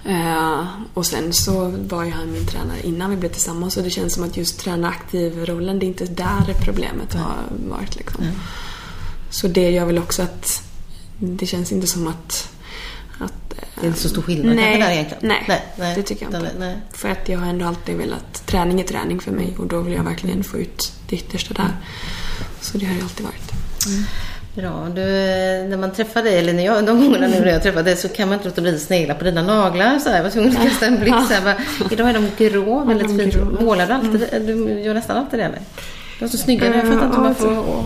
Eh, och sen så var ju han min tränare innan vi blev tillsammans och det känns som att just träna aktiv-rollen, det är inte där problemet har varit liksom. Så det gör väl också att det känns inte som att... att Det är inte så stor skillnad kanske där egentligen. Nej, det tycker jag inte. Nej. För att jag har ändå alltid velat... Träning är träning för mig och då vill jag verkligen få ut det yttersta där. Så det har det alltid varit. Bra. Du, eh, när man träffar dig, eller när jag, de gångerna nu när jag träffar dig, så kan man inte låta bli att snegla på dina naglar. Så här. Jag var tvungen att kasta en blick. Så här, bara, (laughs) idag är de grå, väldigt fint. Mm. Målar du alltid? Du gör nästan alltid det, eller? De är så snygga. Jag fattar inte hur man får...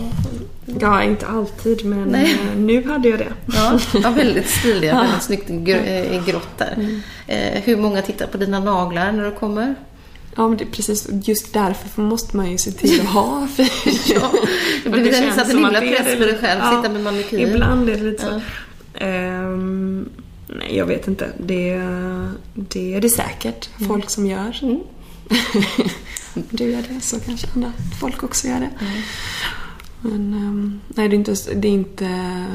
Ja, inte alltid men Nej. eh, nu hade jag det. Ja, ja väldigt stiliga. (laughs) Väldigt snyggt eh, grått där. Mm. Eh, hur många tittar på dina naglar när du kommer? Ja, men det är precis just därför måste man ju se till att ha (laughs) fin. Ja, det blir en himla att det är press det. på dig själv. Ja, Sitta med manikyr. Ibland är det lite så. Ja. Ehm, nej, jag vet inte. Det, det är det säkert folk som gör. (laughs) du gör det, så kanske andra folk också gör det. Men ehm, nej, det är, inte, det är inte...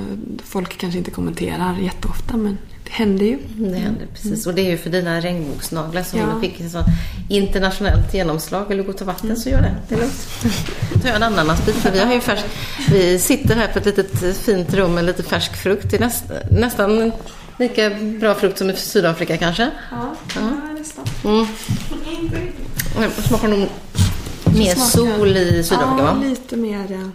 Folk kanske inte kommenterar jätteofta, men händer ju. Det händer precis. Och det är ju för dina regnbågsnaglar som Ja. fick en sån internationellt genomslag. Vill du gå och ta vatten så gör det. Det är lugnt. Tar jag en ananasbit för vi har ju färsk... Vi sitter här på ett litet fint rum med lite färsk frukt. Det är näst, nästan lika bra frukt som i Sydafrika kanske. Ja, nästan. Mm. Det smakar nog mer sol i Sydafrika Ja, va? lite mer...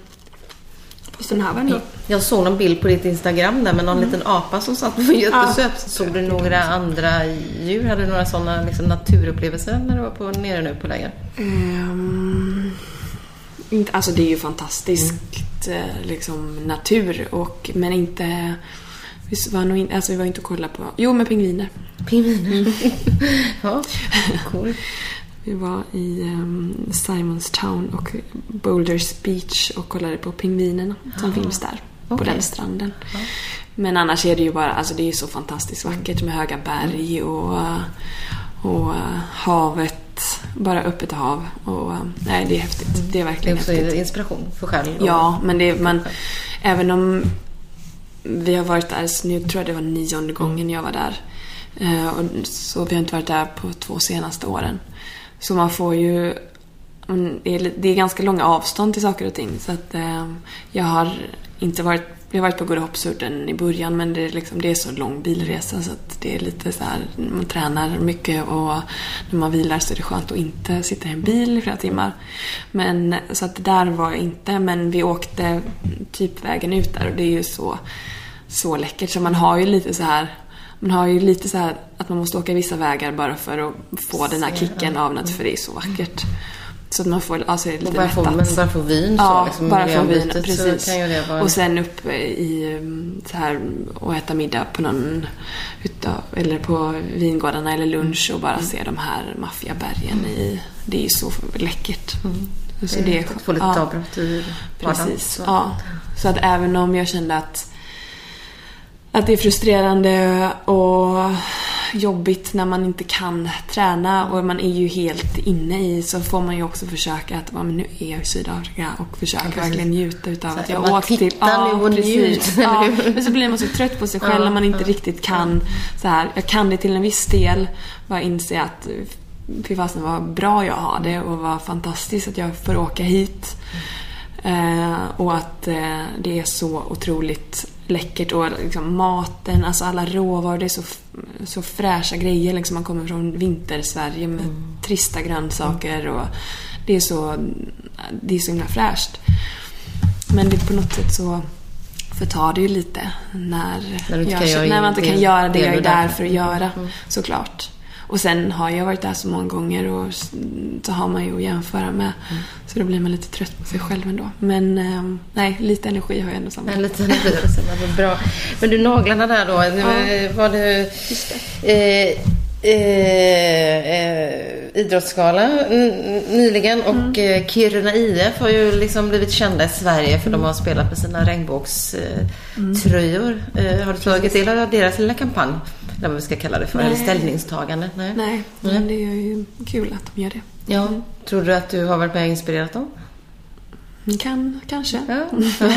eh, ny. Jag såg någon bild på ditt Instagram där med någon liten apa som satt på jättesöt. Såg du några andra djur? Hade du några sådana liksom, naturupplevelser när du var på, nere nu på läger? Ehm, inte, alltså det är ju fantastiskt eh, liksom natur och men inte vi var nog in, alltså vi var inte och kollade på, jo men pingviner. Pingviner. (laughs) ja, cool. Vi var i um, Simonstown och Boulders Beach och kollade på pingvinerna som finns där. På den stranden. Men annars är det ju bara, alltså det är så fantastiskt vackert med höga berg och, och eh, havet, bara öppet hav. Och, eh, nej, det är häftigt. Det är Det är verkligen också häftigt. inspiration för själv. Ja, men det är, man, även om vi har varit där, nu tror jag det var nionde gången jag var där. Eh, och, så vi har inte varit där på två senaste åren. Så man får ju... Det är, ganska långa avstånd till saker och ting. Så att eh, jag har inte varit... Jag har varit på Godehoppsudden i början men det är, liksom, det är så lång bilresa så att det är lite så här, man tränar mycket och när man vilar så är det skönt att inte sitta i en bil i flera timmar. Men så att där var jag inte men vi åkte typ vägen ut där och det är ju så, så läckert så man har ju lite så här man har ju lite så här att man måste åka vissa vägar bara för att få den här kicken av något för det är så vackert. Så att man får, alltså är lite Och bara få, mättat. men bara få vin så, Ja, liksom, bara få vin, precis. Vara... Och sen upp i mm, så här och äta middag på någon utav, eller på vingårdarna eller lunch och bara Mm. se de här maffiabergen i. Det är ju så läckert. Så det det är få lite ja, avbrott i vardagen. Precis. Så. Ja. Så att även om jag kände att, att det är frustrerande och jobbigt när man inte kan träna och man är ju helt inne i så får man ju också försöka att ja, men nu är jag i Sydafrika och försöka precis. verkligen njuta utav Så att jag åkt till... titta nu och njut, (laughs) Ja, men så blir man så trött på sig själv när man inte riktigt kan så här, jag kan det till en viss del. Bara inse att fy fasen vad bra jag har det och vad fantastiskt att jag får åka hit. Eh, och att eh, det är så otroligt läckert och liksom maten, alltså alla råvaror, det är så, så fräscha grejer. Liksom man kommer från vintersverige med trista grönsaker och det är så, det är så himla fräscht. Men det på något sätt så förtar det ju lite när, När jag, när man inte kan göra det jag är är där för att göra. Mm. Såklart. Och sen har jag varit där så många gånger och så har man ju att jämföra med. Mm. Så då blir man lite trött på sig själv ändå. Men eh, nej, lite energi har jag ändå samlat. En liten rörelse, men vad bra. Men du, naglarna där då. Ja. Var det... Eh, eh, eh, idrottsgala n- nyligen och eh, Kiruna IF har ju liksom blivit kända i Sverige för de har spelat med sina regnbågströjor. Eh, har du tagit del av deras lilla kampanj? Eller vad vi ska kalla det för, eller Nej. ställningstagande? Nej. Nej, men det är ju kul att de gör det. Ja. Tror du att du har varit med och inspirerat dem? Kan, kanske. Ja. (laughs)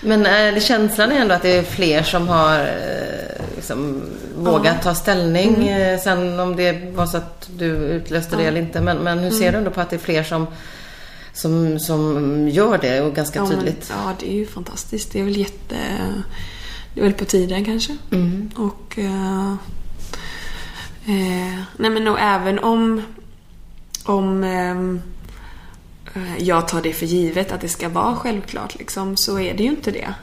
Men det känslan är ändå att det är fler som har eh, liksom, vågat ta ställning. eh, Sen om det var så att du utlöste det eller inte. Men, men hur ser du ändå på att det är fler som, som, som gör det och ganska Ja, men, tydligt? ja, det är ju fantastiskt. Det är väl jätte... Det är väl på tiden kanske. Mm. Och... Eh, eh, nej men och även om... Om... ehm, eh, jag tar det för givet att det ska vara självklart liksom, så är det ju inte det.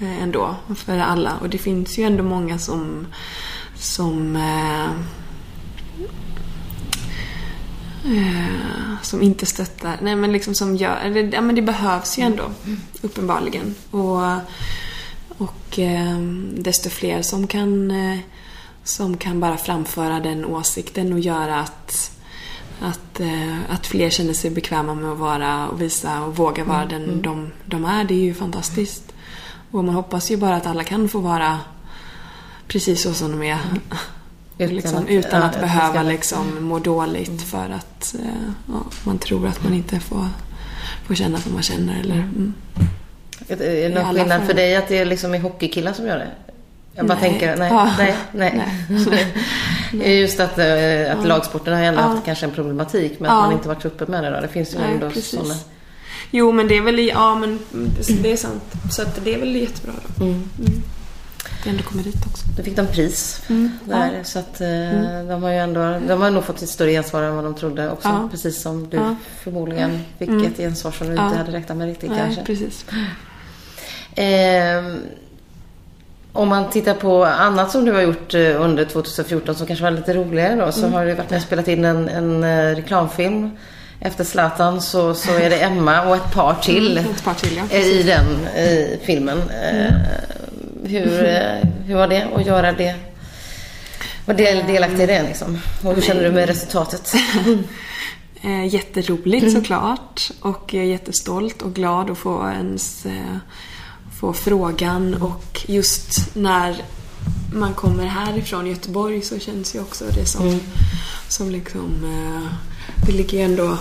Eh, ändå, för alla. Och det finns ju ändå många som... Som... Eh, eh, som inte stöttar. Nej men liksom som gör... Ja men det behövs ju ändå. Uppenbarligen. Och... Och eh, desto fler som kan, eh, som kan bara framföra den åsikten och göra att, att, eh, att fler känner sig bekväma med att vara och visa och våga vara den de, de är. Det är ju fantastiskt. Och man hoppas ju bara att alla kan få vara precis så som de är. Utan liksom, att- utan ja, att det behöva liksom må dåligt för att eh, ja, man tror att man inte får, får känna som man känner. Eller, mm. Är det någon skillnad fall. för dig att det är liksom är hockeykillar som gör det? Jag bara Nej. tänker, nej, Ja. nej, nej. (laughs) Just att, eh, att lagsporten har ändå Ja. haft kanske en problematik med att Ja. man inte varit uppe med det då. Det finns ju Nej, ändå sådana. Jo, men det är väl... Ja, men det är sant. Så att det är väl jättebra då. Mm. Att vi ändå kommer dit också. Då fick de pris Mm. där. Så att eh, de har ju ändå, de har nog fått ett större gensvar än vad de trodde också. Ja. Precis som du Ja. förmodligen fick Mm. ett gensvar som du Ja. inte hade räknat med riktigt Nej, kanske. precis. Ehm, om man tittar på annat som du har gjort eh, under 2014 som kanske var lite roligare då. Så har du varit med och spelat in en, en eh, reklamfilm. Efter Zlatan så, så är det Emma och ett par till Mm, ett par till, ja. eh, i den i filmen. Eh, hur, eh, hur var det att göra det? Var del, delaktig i det liksom? Och hur känner du med resultatet? (laughs) Eh, jätteroligt såklart. Och jag är jättestolt och glad att få ens eh, få frågan. Och just när man kommer härifrån Göteborg så känns ju också det som, som liksom... Eh, det ligger ju ändå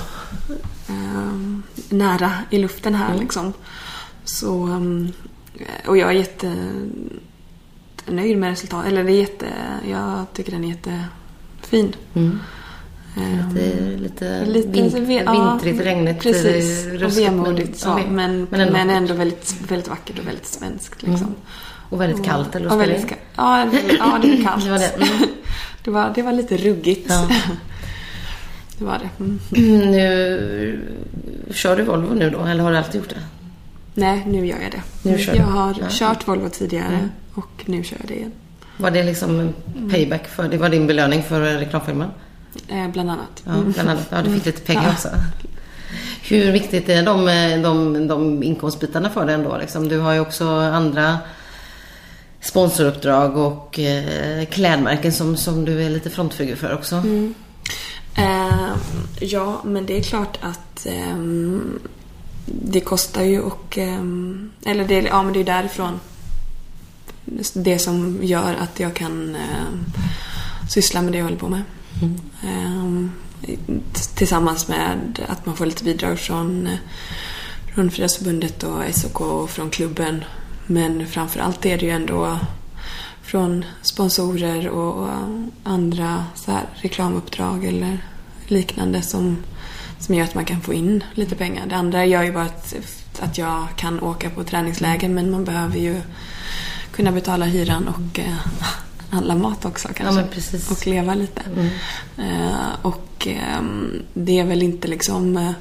eh, nära i luften här liksom. Så... mm, och jag är jätte nöjd med resultatet. Eller det är jätte... Jag tycker den är jättefin. Mm. Ehm, Det är lite, Lite vin, ja, vintrigt, regnigt, Precis, eh, och ruskigt, vemodigt så. ja, Men, men, men ändå vackert. ändå väldigt, väldigt vackert och väldigt svenskt. Liksom. Och väldigt kallt eller och vad väldigt. Ja, ja, det var kallt. (clears throat) Det var det. Mm. (laughs) det, var, det var lite ruggigt. Ja. (laughs) det var det. Mm. (clears throat) Nu kör du Volvo nu då, eller har du alltid gjort det? Nej, nu gör jag det. Nu kör jag du. har Ja. kört Volvo tidigare Mm. och nu kör jag det igen. Var det liksom payback för, det var din belöning för reklamfilmen? Eh, bland annat. Ja, bland annat. Ja, du fick lite pengar också. Hur viktigt är de, de, de inkomstbitarna för dig ändå? Liksom? Du har ju också andra sponsoruppdrag och eh, klädmärken som, som du är lite frontfigur för också. Mm. Eh, ja, men det är klart att eh, det kostar ju och... Eh, eller det, ja, men det är därifrån det som gör att jag kan ehm, syssla med det jag håller på med. Mm. Tillsammans med att man får lite bidrag från, från Friidrottsförbundet och SOK och från klubben. Men framförallt är det ju ändå från sponsorer och andra så här, reklamuppdrag eller liknande som, som gör att man kan få in lite pengar. Det andra gör ju bara att, att jag kan åka på träningsläger men man behöver ju kunna betala hyran och eh, handla mat också kanske. Ja, och leva lite. Mm. Eh, och eh, det är väl inte liksom... Eh,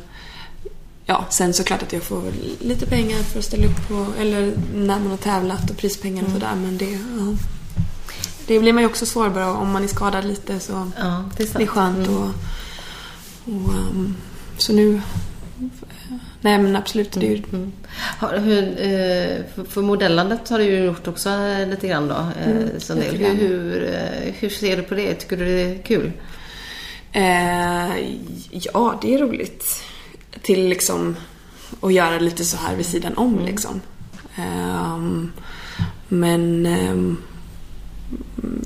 ja, sen såklart att jag får lite pengar för att ställa upp på, eller när man har tävlat och prispengar och mm. sådär. Men det, ja. det blir man ju också sårbar om man är skadad lite så ja, det, är det är skönt. Mm. Och, och um, så nu Nej men absolut. Det ju... mm. hur, eh, för modellandet har du ju gjort också lite grann då. Eh, mm, hur, hur, eh, hur, ser du på det? Tycker du det är kul? Eh, ja, det är roligt. Till liksom att göra lite så här vid sidan om mm. liksom. Eh, men eh,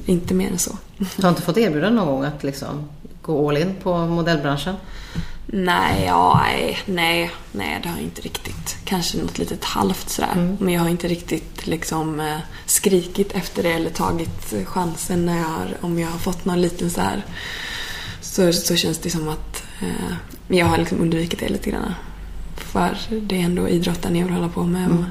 inte mer än så. Du har inte fått erbjudande någon gång att liksom gå all in på modellbranschen? Nej, ja, nej, nej, det har jag inte riktigt. Kanske något litet halvt sådär. Mm. Men jag har inte riktigt liksom eh, skrikit efter det eller tagit chansen när jag har, om jag har fått någon liten så här så, så känns det som att eh, jag har liksom undvikit det lite grann. För det är ändå idrotten jag vill hålla på med. Mm.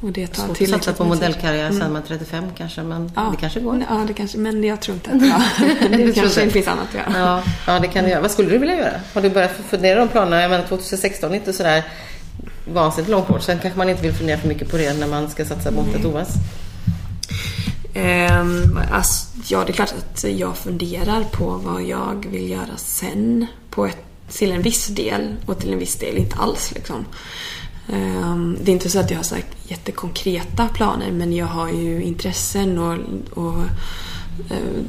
Och det tar Svårt att satsa på modellkarriär mm. sen med 35 kanske, men ja. det kanske går. Ja, det kanske, men jag tror inte att ja, (laughs) det kanske det finns annat att göra. Ja, ja, det kan du göra. Vad skulle du vilja göra? Har du börjat fundera de planerna? Jag menar 2016 är inte sådär vansinnigt långt bort. Sen kanske man inte vill fundera för mycket på det när man ska satsa mot ett OS. Um, alltså, ja, det är klart att jag funderar på vad jag vill göra sen. På ett, till en viss del och till en viss del inte alls. Liksom. Ehm, det är inte så att jag har sagt jättekonkreta planer men jag har ju intressen och, och eh,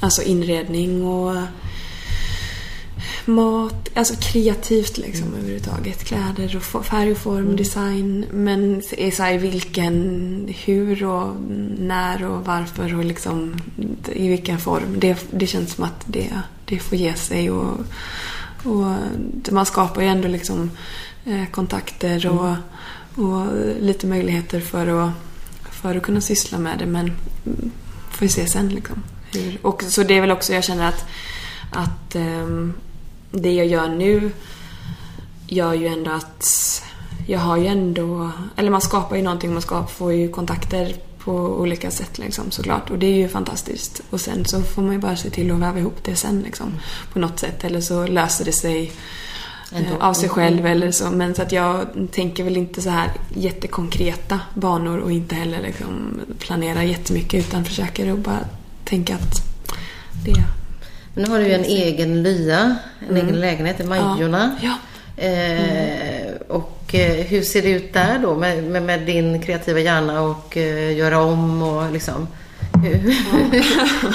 alltså inredning och mat, alltså kreativt liksom mm. överhuvudtaget. Kläder och färg och form, mm. design. Men så här, vilken, hur och när och varför och liksom i vilken form. Det, det känns som att det, det får ge sig och, och man skapar ju ändå liksom kontakter och, mm. och lite möjligheter för att, för att kunna syssla med det. Men får vi se sen liksom. Hur, och, så det är väl också, jag känner att, att um, det jag gör nu gör ju ändå att jag har ju ändå, eller man skapar ju någonting, man skapar, får ju kontakter på olika sätt liksom såklart. Och det är ju fantastiskt. Och sen så får man ju bara se till att väva ihop det sen liksom. På något sätt. Eller så löser det sig Ändå. av sig själv eller så. Men så att jag tänker väl inte så här jättekonkreta banor och inte heller liksom planera jättemycket utan försöker att bara tänka att det Men nu har du ju en egen lya, en mm. egen lägenhet i Majorna. Ja. ja. Eh, och eh, hur ser det ut där då med, med, med din kreativa hjärna och eh, göra om och liksom? Hur, (laughs)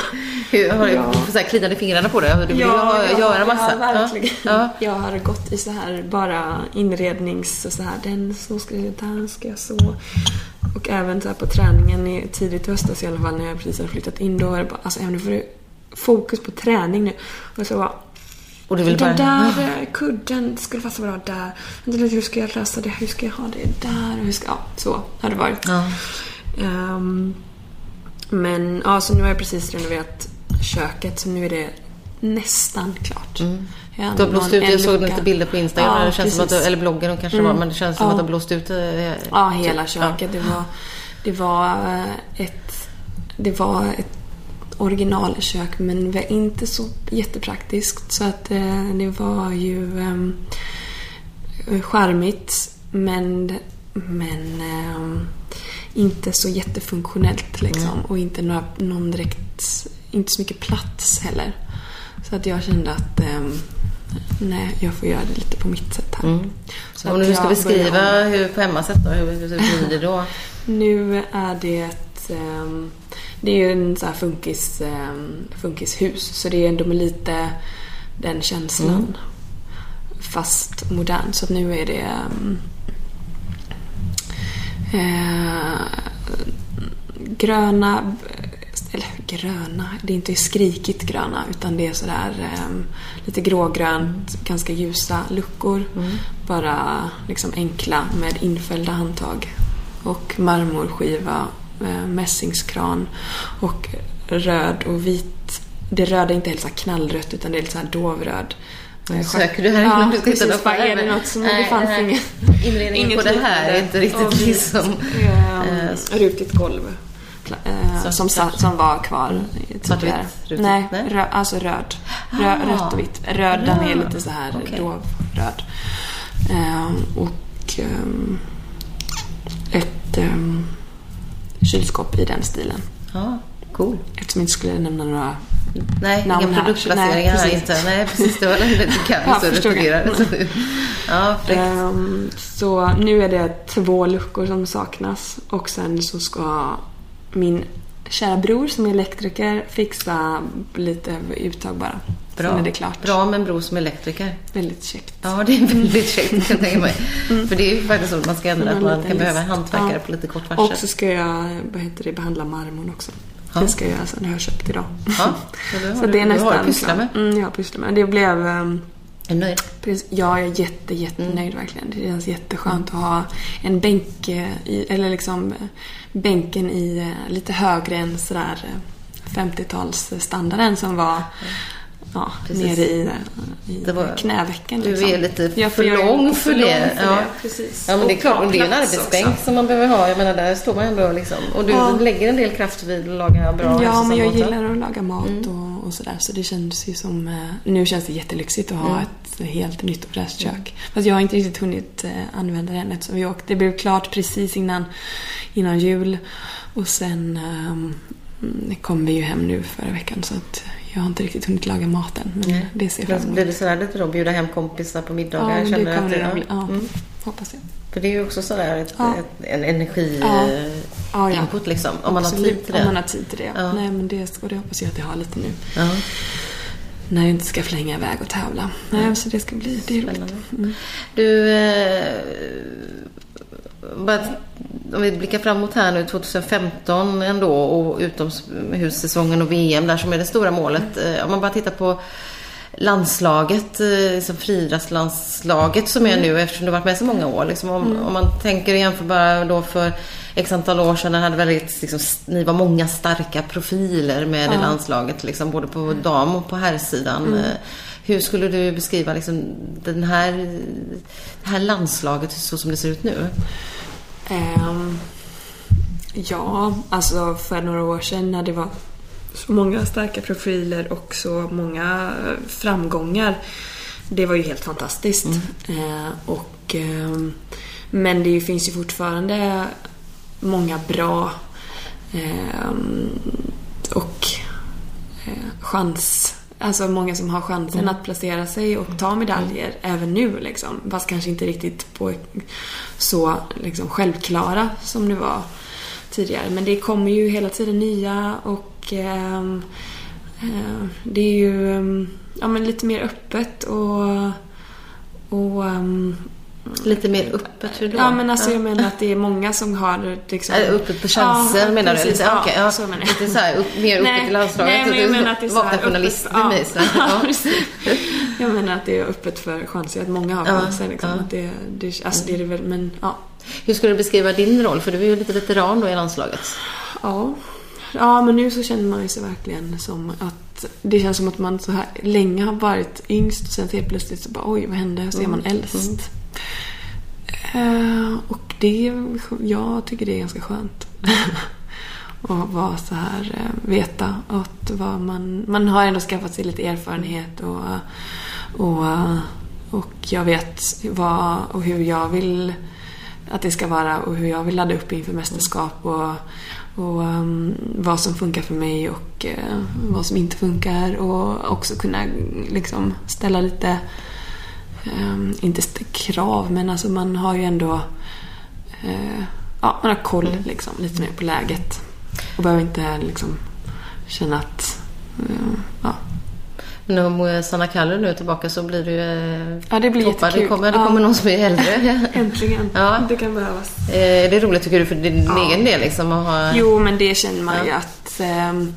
(laughs) Hur, har ja. du så här, kliade fingrarna på det? Du vill ja, ju göra massa. Ja, verkligen. Ja. Jag har gått i så här bara inrednings och så här. Den så ska jag, där ska jag så. Och även så här på träningen tidigt i höstas i alla fall när jag precis hade flyttat in. Då var det bara, alltså nu får du fokus på träning nu. Och så bara, och du vill bara... Den där eh, kudden skulle passa bra där. Hur ska jag lösa det? Hur ska jag ha det där? Hur ska... Ja, så har det varit. Ja. Um, men ja, så nu har jag precis renoverat köket så nu är det nästan klart. Mm. Du har blåst ut, jag såg lite bilder på Instagram, ja, det känns som att, eller bloggen kanske mm. var, men det känns som ja. att du har blåst ut. Eh, ja, hela typ. köket. Ja. Det var, det var eh, ett, det var ett originalkök men var inte så jättepraktiskt. Så att eh, det var ju um, charmigt men, men um, inte så jättefunktionellt liksom. Mm. Och inte några, någon direkt, inte så mycket plats heller. Så att jag kände att eh, nej, jag får göra det lite på mitt sätt här. Mm. Så om du ska beskriva börjar... hur på hemmasätt då, hur, hur blir det då? (laughs) nu är det um, det är ju en sån här funkis, um, funkishus. Så det är ändå med lite den känslan. Mm. Fast modern. Så att nu är det um, uh, gröna eller gröna, det är inte skrikigt gröna utan det är sådär um, lite grågrönt, ganska ljusa luckor. Mm. Bara liksom enkla med infällda handtag. Och marmorskiva, uh, mässingskran och röd och vit. Det röda är inte helt så knallrött utan det är lite så här dovröd. Söker du här ja, innan du ska hitta något är det något som nej, det fanns nej, inget. Inredningen på det här är inte riktigt liksom... Ja, äh, rutigt golv eh, som, som var kvar tidigare. Rutigt, Nej, Nej? Rö, alltså röd. Rö, ah. Rött och vitt. Röd, den är lite så här okay. dovröd. Eh, och eh, ett eh, kylskåp i den stilen. Ja, cool. Eftersom jag inte skulle nämna några Nej, namn inga produktplaceringar här inte. Nej, precis. Det var lite (laughs) så returerar (laughs) Ja, um, Så nu är det två luckor som saknas och sen så ska min kära bror som är elektriker fixa lite uttag bara. Bra. Sen är det klart. Bra med en bror som är elektriker. Väldigt käckt. Ja, det är väldigt käckt kan jag tänka mig. Mm. För det är ju faktiskt så att man ska ändra att man kan behöva en hantverkare ja. på lite kort varsel. Och så ska jag vad heter det, behandla marmorn också. Ja. Det ska jag göra sen, jag har köpt idag. Ja, så, (laughs) så det, det är nästan... Du har pysslat med? Mm, jag har pysslat med. Det blev... Um, är du nöjd? Ja, jag är jätte, jättenöjd mm. verkligen. Det känns jätteskönt att ha en bänk i, eller liksom bänken i eh, lite högre än sådär 50-talsstandarden som var ja, nere i, i var, knävecken. Liksom. Du är lite för, för lång för, för det. För ja. det precis. Ja, men det är klart. Och det är en arbetsbänk också. som man behöver ha. Jag menar, där står man ändå liksom. Och du ja. lägger en del kraft vid att laga bra Ja, men jag gillar att laga mat mm. och, och sådär. Så det känns ju som... Eh, nu känns det jättelyxigt att ha mm. ett helt nytt och fräscht kök. Mm. Fast jag har inte riktigt hunnit eh, använda det än eftersom vi åkte. Det blev klart precis innan, innan jul. Och sen um, kom vi ju hem nu förra veckan så att jag har inte riktigt hunnit laga maten. Men Nej. det ser fram emot. Blir det sådär lite då? Bjuda hem kompisar på middagar? Ja, det kommer att, det bli. Ja, mm. hoppas jag. För det är ju också sådär ett, ja. ett, en energi-input ja. ja, liksom. Om man har tid till det. Om man har tid till det. Ja. Nej, men det, och det hoppas jag att jag har lite nu. Ja. När jag inte ska flänga iväg och tävla. Nej, så det ska bli det är roligt. Mm. Du, eh, bara, om vi blickar framåt här nu 2015 ändå och utomhussäsongen och VM där som är det stora målet. Mm. Om man bara tittar på landslaget, eh, liksom friidrottslandslaget som är mm. nu eftersom du har varit med så många år. Liksom om, mm. om man tänker jämför bara då för x antal år sedan, hade väldigt, liksom, ni var många starka profiler med ja. landslaget, liksom, både på dam och på herrsidan. Mm. Eh, hur skulle du beskriva liksom, den här, det här landslaget så som det ser ut nu? Um, ja, alltså för några år sedan när det var så många starka profiler och så många eh, framgångar. Det var ju helt fantastiskt. Mm. Uh, och, uh, men det finns ju fortfarande många bra uh, och chans Alltså många som har chansen mm. att placera sig och ta medaljer mm. även nu liksom. Fast kanske inte riktigt på så liksom, självklara som det var tidigare. Men det kommer ju hela tiden nya och eh, eh, det är ju eh, ja, men lite mer öppet och, och ehm, Lite mer öppet, hur då? Ja, men alltså jag menar att det är många som har liksom... Öppet på chanser ja, menar du? Lite, ja, okay, ja, så menar jag. Lite så här, upp, mer öppet i landslaget. Nej, men jag menar att det är så här journalist med mig. Så ja. jag menar att det är öppet för chanser, att många har chanser. Liksom, att det, det, alltså det är det väl, men ja. Hur skulle du beskriva din roll? För du är ju lite veteran då i landslaget. Ja. Ja, men nu så känner man ju sig verkligen som att det känns som att man så här länge har varit yngst och sen helt plötsligt så bara oj, vad hände? Så är man mm. äldst. Eh, och det, liksom- jag tycker det är ganska skönt. (laughs) att vara så här, eh, veta att vad man, man har ändå skaffat sig lite erfarenhet och, och, och jag vet vad och hur jag vill att det ska vara och hur jag vill ladda upp inför mästerskap och, och um, vad som funkar för mig och uh, vad som inte funkar och också kunna liksom ställa lite, inte krav men alltså man har ju ändå uh, ja, man har koll mm. liksom, lite mer på läget och behöver inte liksom känna att uh, ja, men om Sanna Kallur nu är tillbaka så blir det ju Ja, det blir toppar. jättekul. Det kommer, det kommer ja. någon som är äldre. (laughs) Äntligen. Ja. Det kan behövas. Eh, det är roligt tycker du för din ja. egen del liksom att ha... Jo, men det känner man ju att um,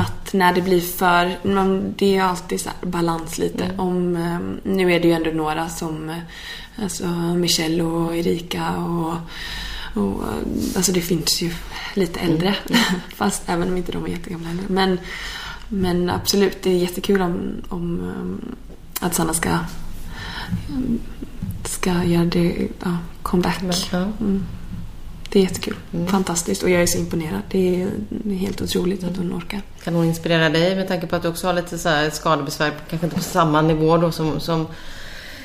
att när det blir för... Det är alltid så balans lite. Mm. Om, um, nu är det ju ändå några som alltså Michelle och Erika och, och alltså det finns ju lite äldre. Mm. (laughs) Fast även om inte de är jättegamla heller. Men men absolut, det är jättekul om, om um, att Sanna ska, ska göra det, ja, comeback. Mm. Det är jättekul. Mm. Fantastiskt. Och jag är så imponerad. Det är, helt otroligt att hon orkar. Kan hon inspirera dig med tanke på att du också har lite så här skadebesvär, kanske inte på samma nivå då som, som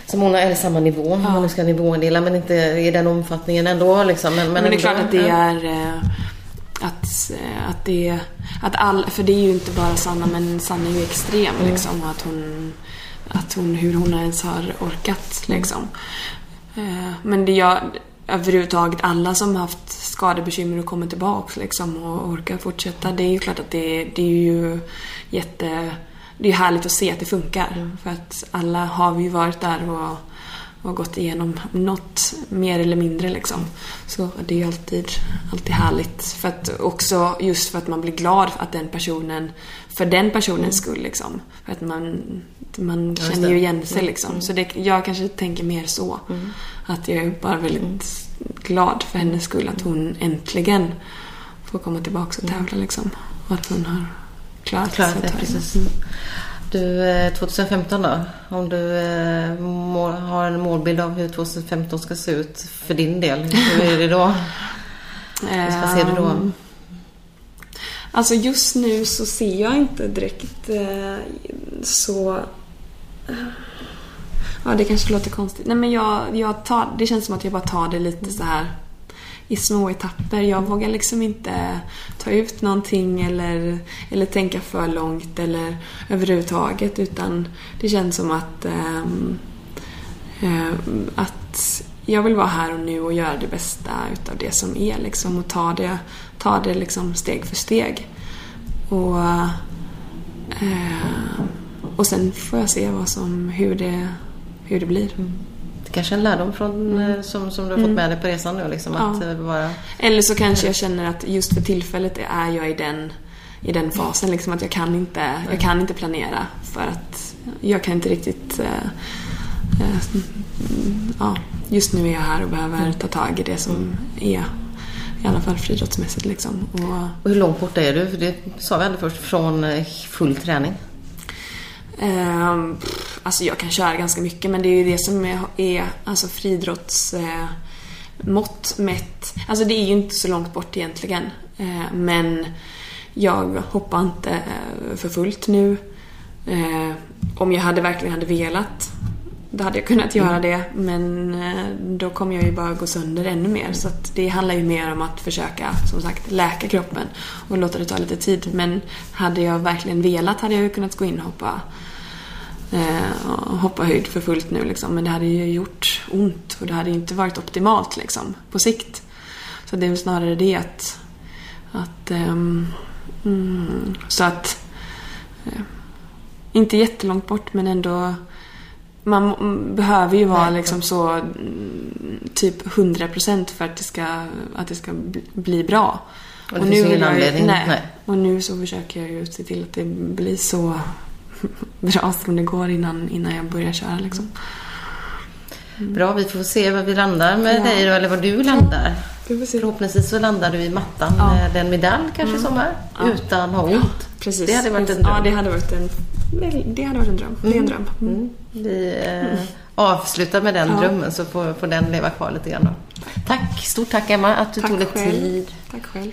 som hon har, eller samma nivå, ja. om man nu ska nivådela, men inte i den omfattningen ändå. Liksom. Men, men, men det är klart att det är eh, att, eh, att det att all, för det är ju inte bara Sanna men Sanna är ju extrem mm. liksom att hon, att hon, hur hon ens har orkat liksom. Eh, men det jag, överhuvudtaget alla som haft skadebekymmer och kommer tillbaks liksom och orkar fortsätta. Det är ju klart att det, det är ju jätte... Det är härligt att se att det funkar. Mm. För att alla har vi ju varit där och och gått igenom något mer eller mindre liksom. Så det är ju alltid, alltid härligt. För att också just för att man blir glad att den personen, för den personens skull liksom. För att man, man känner ju igen sig mm. liksom. Mm. Så det, jag kanske tänker mer så. Mm. Att jag är bara väldigt mm. glad för hennes skull att hon äntligen får komma tillbaka och tävla liksom. Och att hon har klarat, klarat sig. Precis. Du, 2015 eh, då? Om du eh, har en målbild av hur 2015 ska se ut för din del, hur är det då? Vad ser du då? Alltså just nu så ser jag inte direkt eh, så... Ja, det kanske låter konstigt. Nej men jag, jag tar, det känns som att jag bara tar det lite så här i små etapper. Jag vågar liksom inte ta ut någonting eller, eller tänka för långt eller överhuvudtaget utan det känns som att, ähm, äh, att jag vill vara här och nu och göra det bästa utav det som är liksom och ta det, ta det liksom steg för steg. Och, äh, och sen får jag se vad som, hur, det, hur det blir. Mm kanske en lärdom från, mm. Eh, som, som du har fått mm. med dig på resan nu. Liksom, ja. att vara... Eller så kanske jag känner att just för tillfället är jag i den, i den fasen. Liksom, att jag kan, inte, jag kan inte planera för att jag kan inte riktigt... Äh, äh, ja, just nu är jag här och behöver ta tag i det som är i alla fall friidrottsmässigt. Liksom. Och, och hur långt borta är du? För det sa vi aldrig först. Från full träning? Um, alltså jag kan köra ganska mycket men det är ju det som är, är alltså friidrotts eh, mått mätt. Alltså det är ju inte så långt bort egentligen. Eh, men jag hoppar inte eh, för fullt nu. Eh, om jag hade verkligen hade velat då hade jag kunnat göra det men eh, då kommer jag ju bara gå sönder ännu mer. Så det handlar ju mer om att försöka, som sagt, läka kroppen och låta det ta lite tid. Men hade jag verkligen velat hade jag ju kunnat gå in och hoppa, eh, hoppa höjd för fullt nu liksom. Men det hade ju gjort ont och det hade ju inte varit optimalt liksom, på sikt. Så det är väl snarare det att... att eh, mm, så att... Eh, inte jättelångt bort men ändå man behöver ju vara liksom så mm, typ 100% för att det ska, att det ska bli bra. Och, och nu ingen anledning? Nej. nej. Och nu så försöker jag ju se till att det blir så (laughs) bra som det går innan, innan jag börjar köra liksom. Mm. Bra, vi får se var vi landar med ja. dig då, eller var du landar. Förhoppningsvis så landar du i mattan ja. med en medalj kanske mm. sommar, ja. utan att ha ont. Ja, precis. Det hade varit en dröm. Ja, det hade varit en, det hade varit en dröm. Det är en mm. dröm. Mm. Vi eh, avslutar med den drömmen så får, får den leva kvar lite grann. Då. Tack, stort tack Emma att du tack tog dig tid. Tack själv.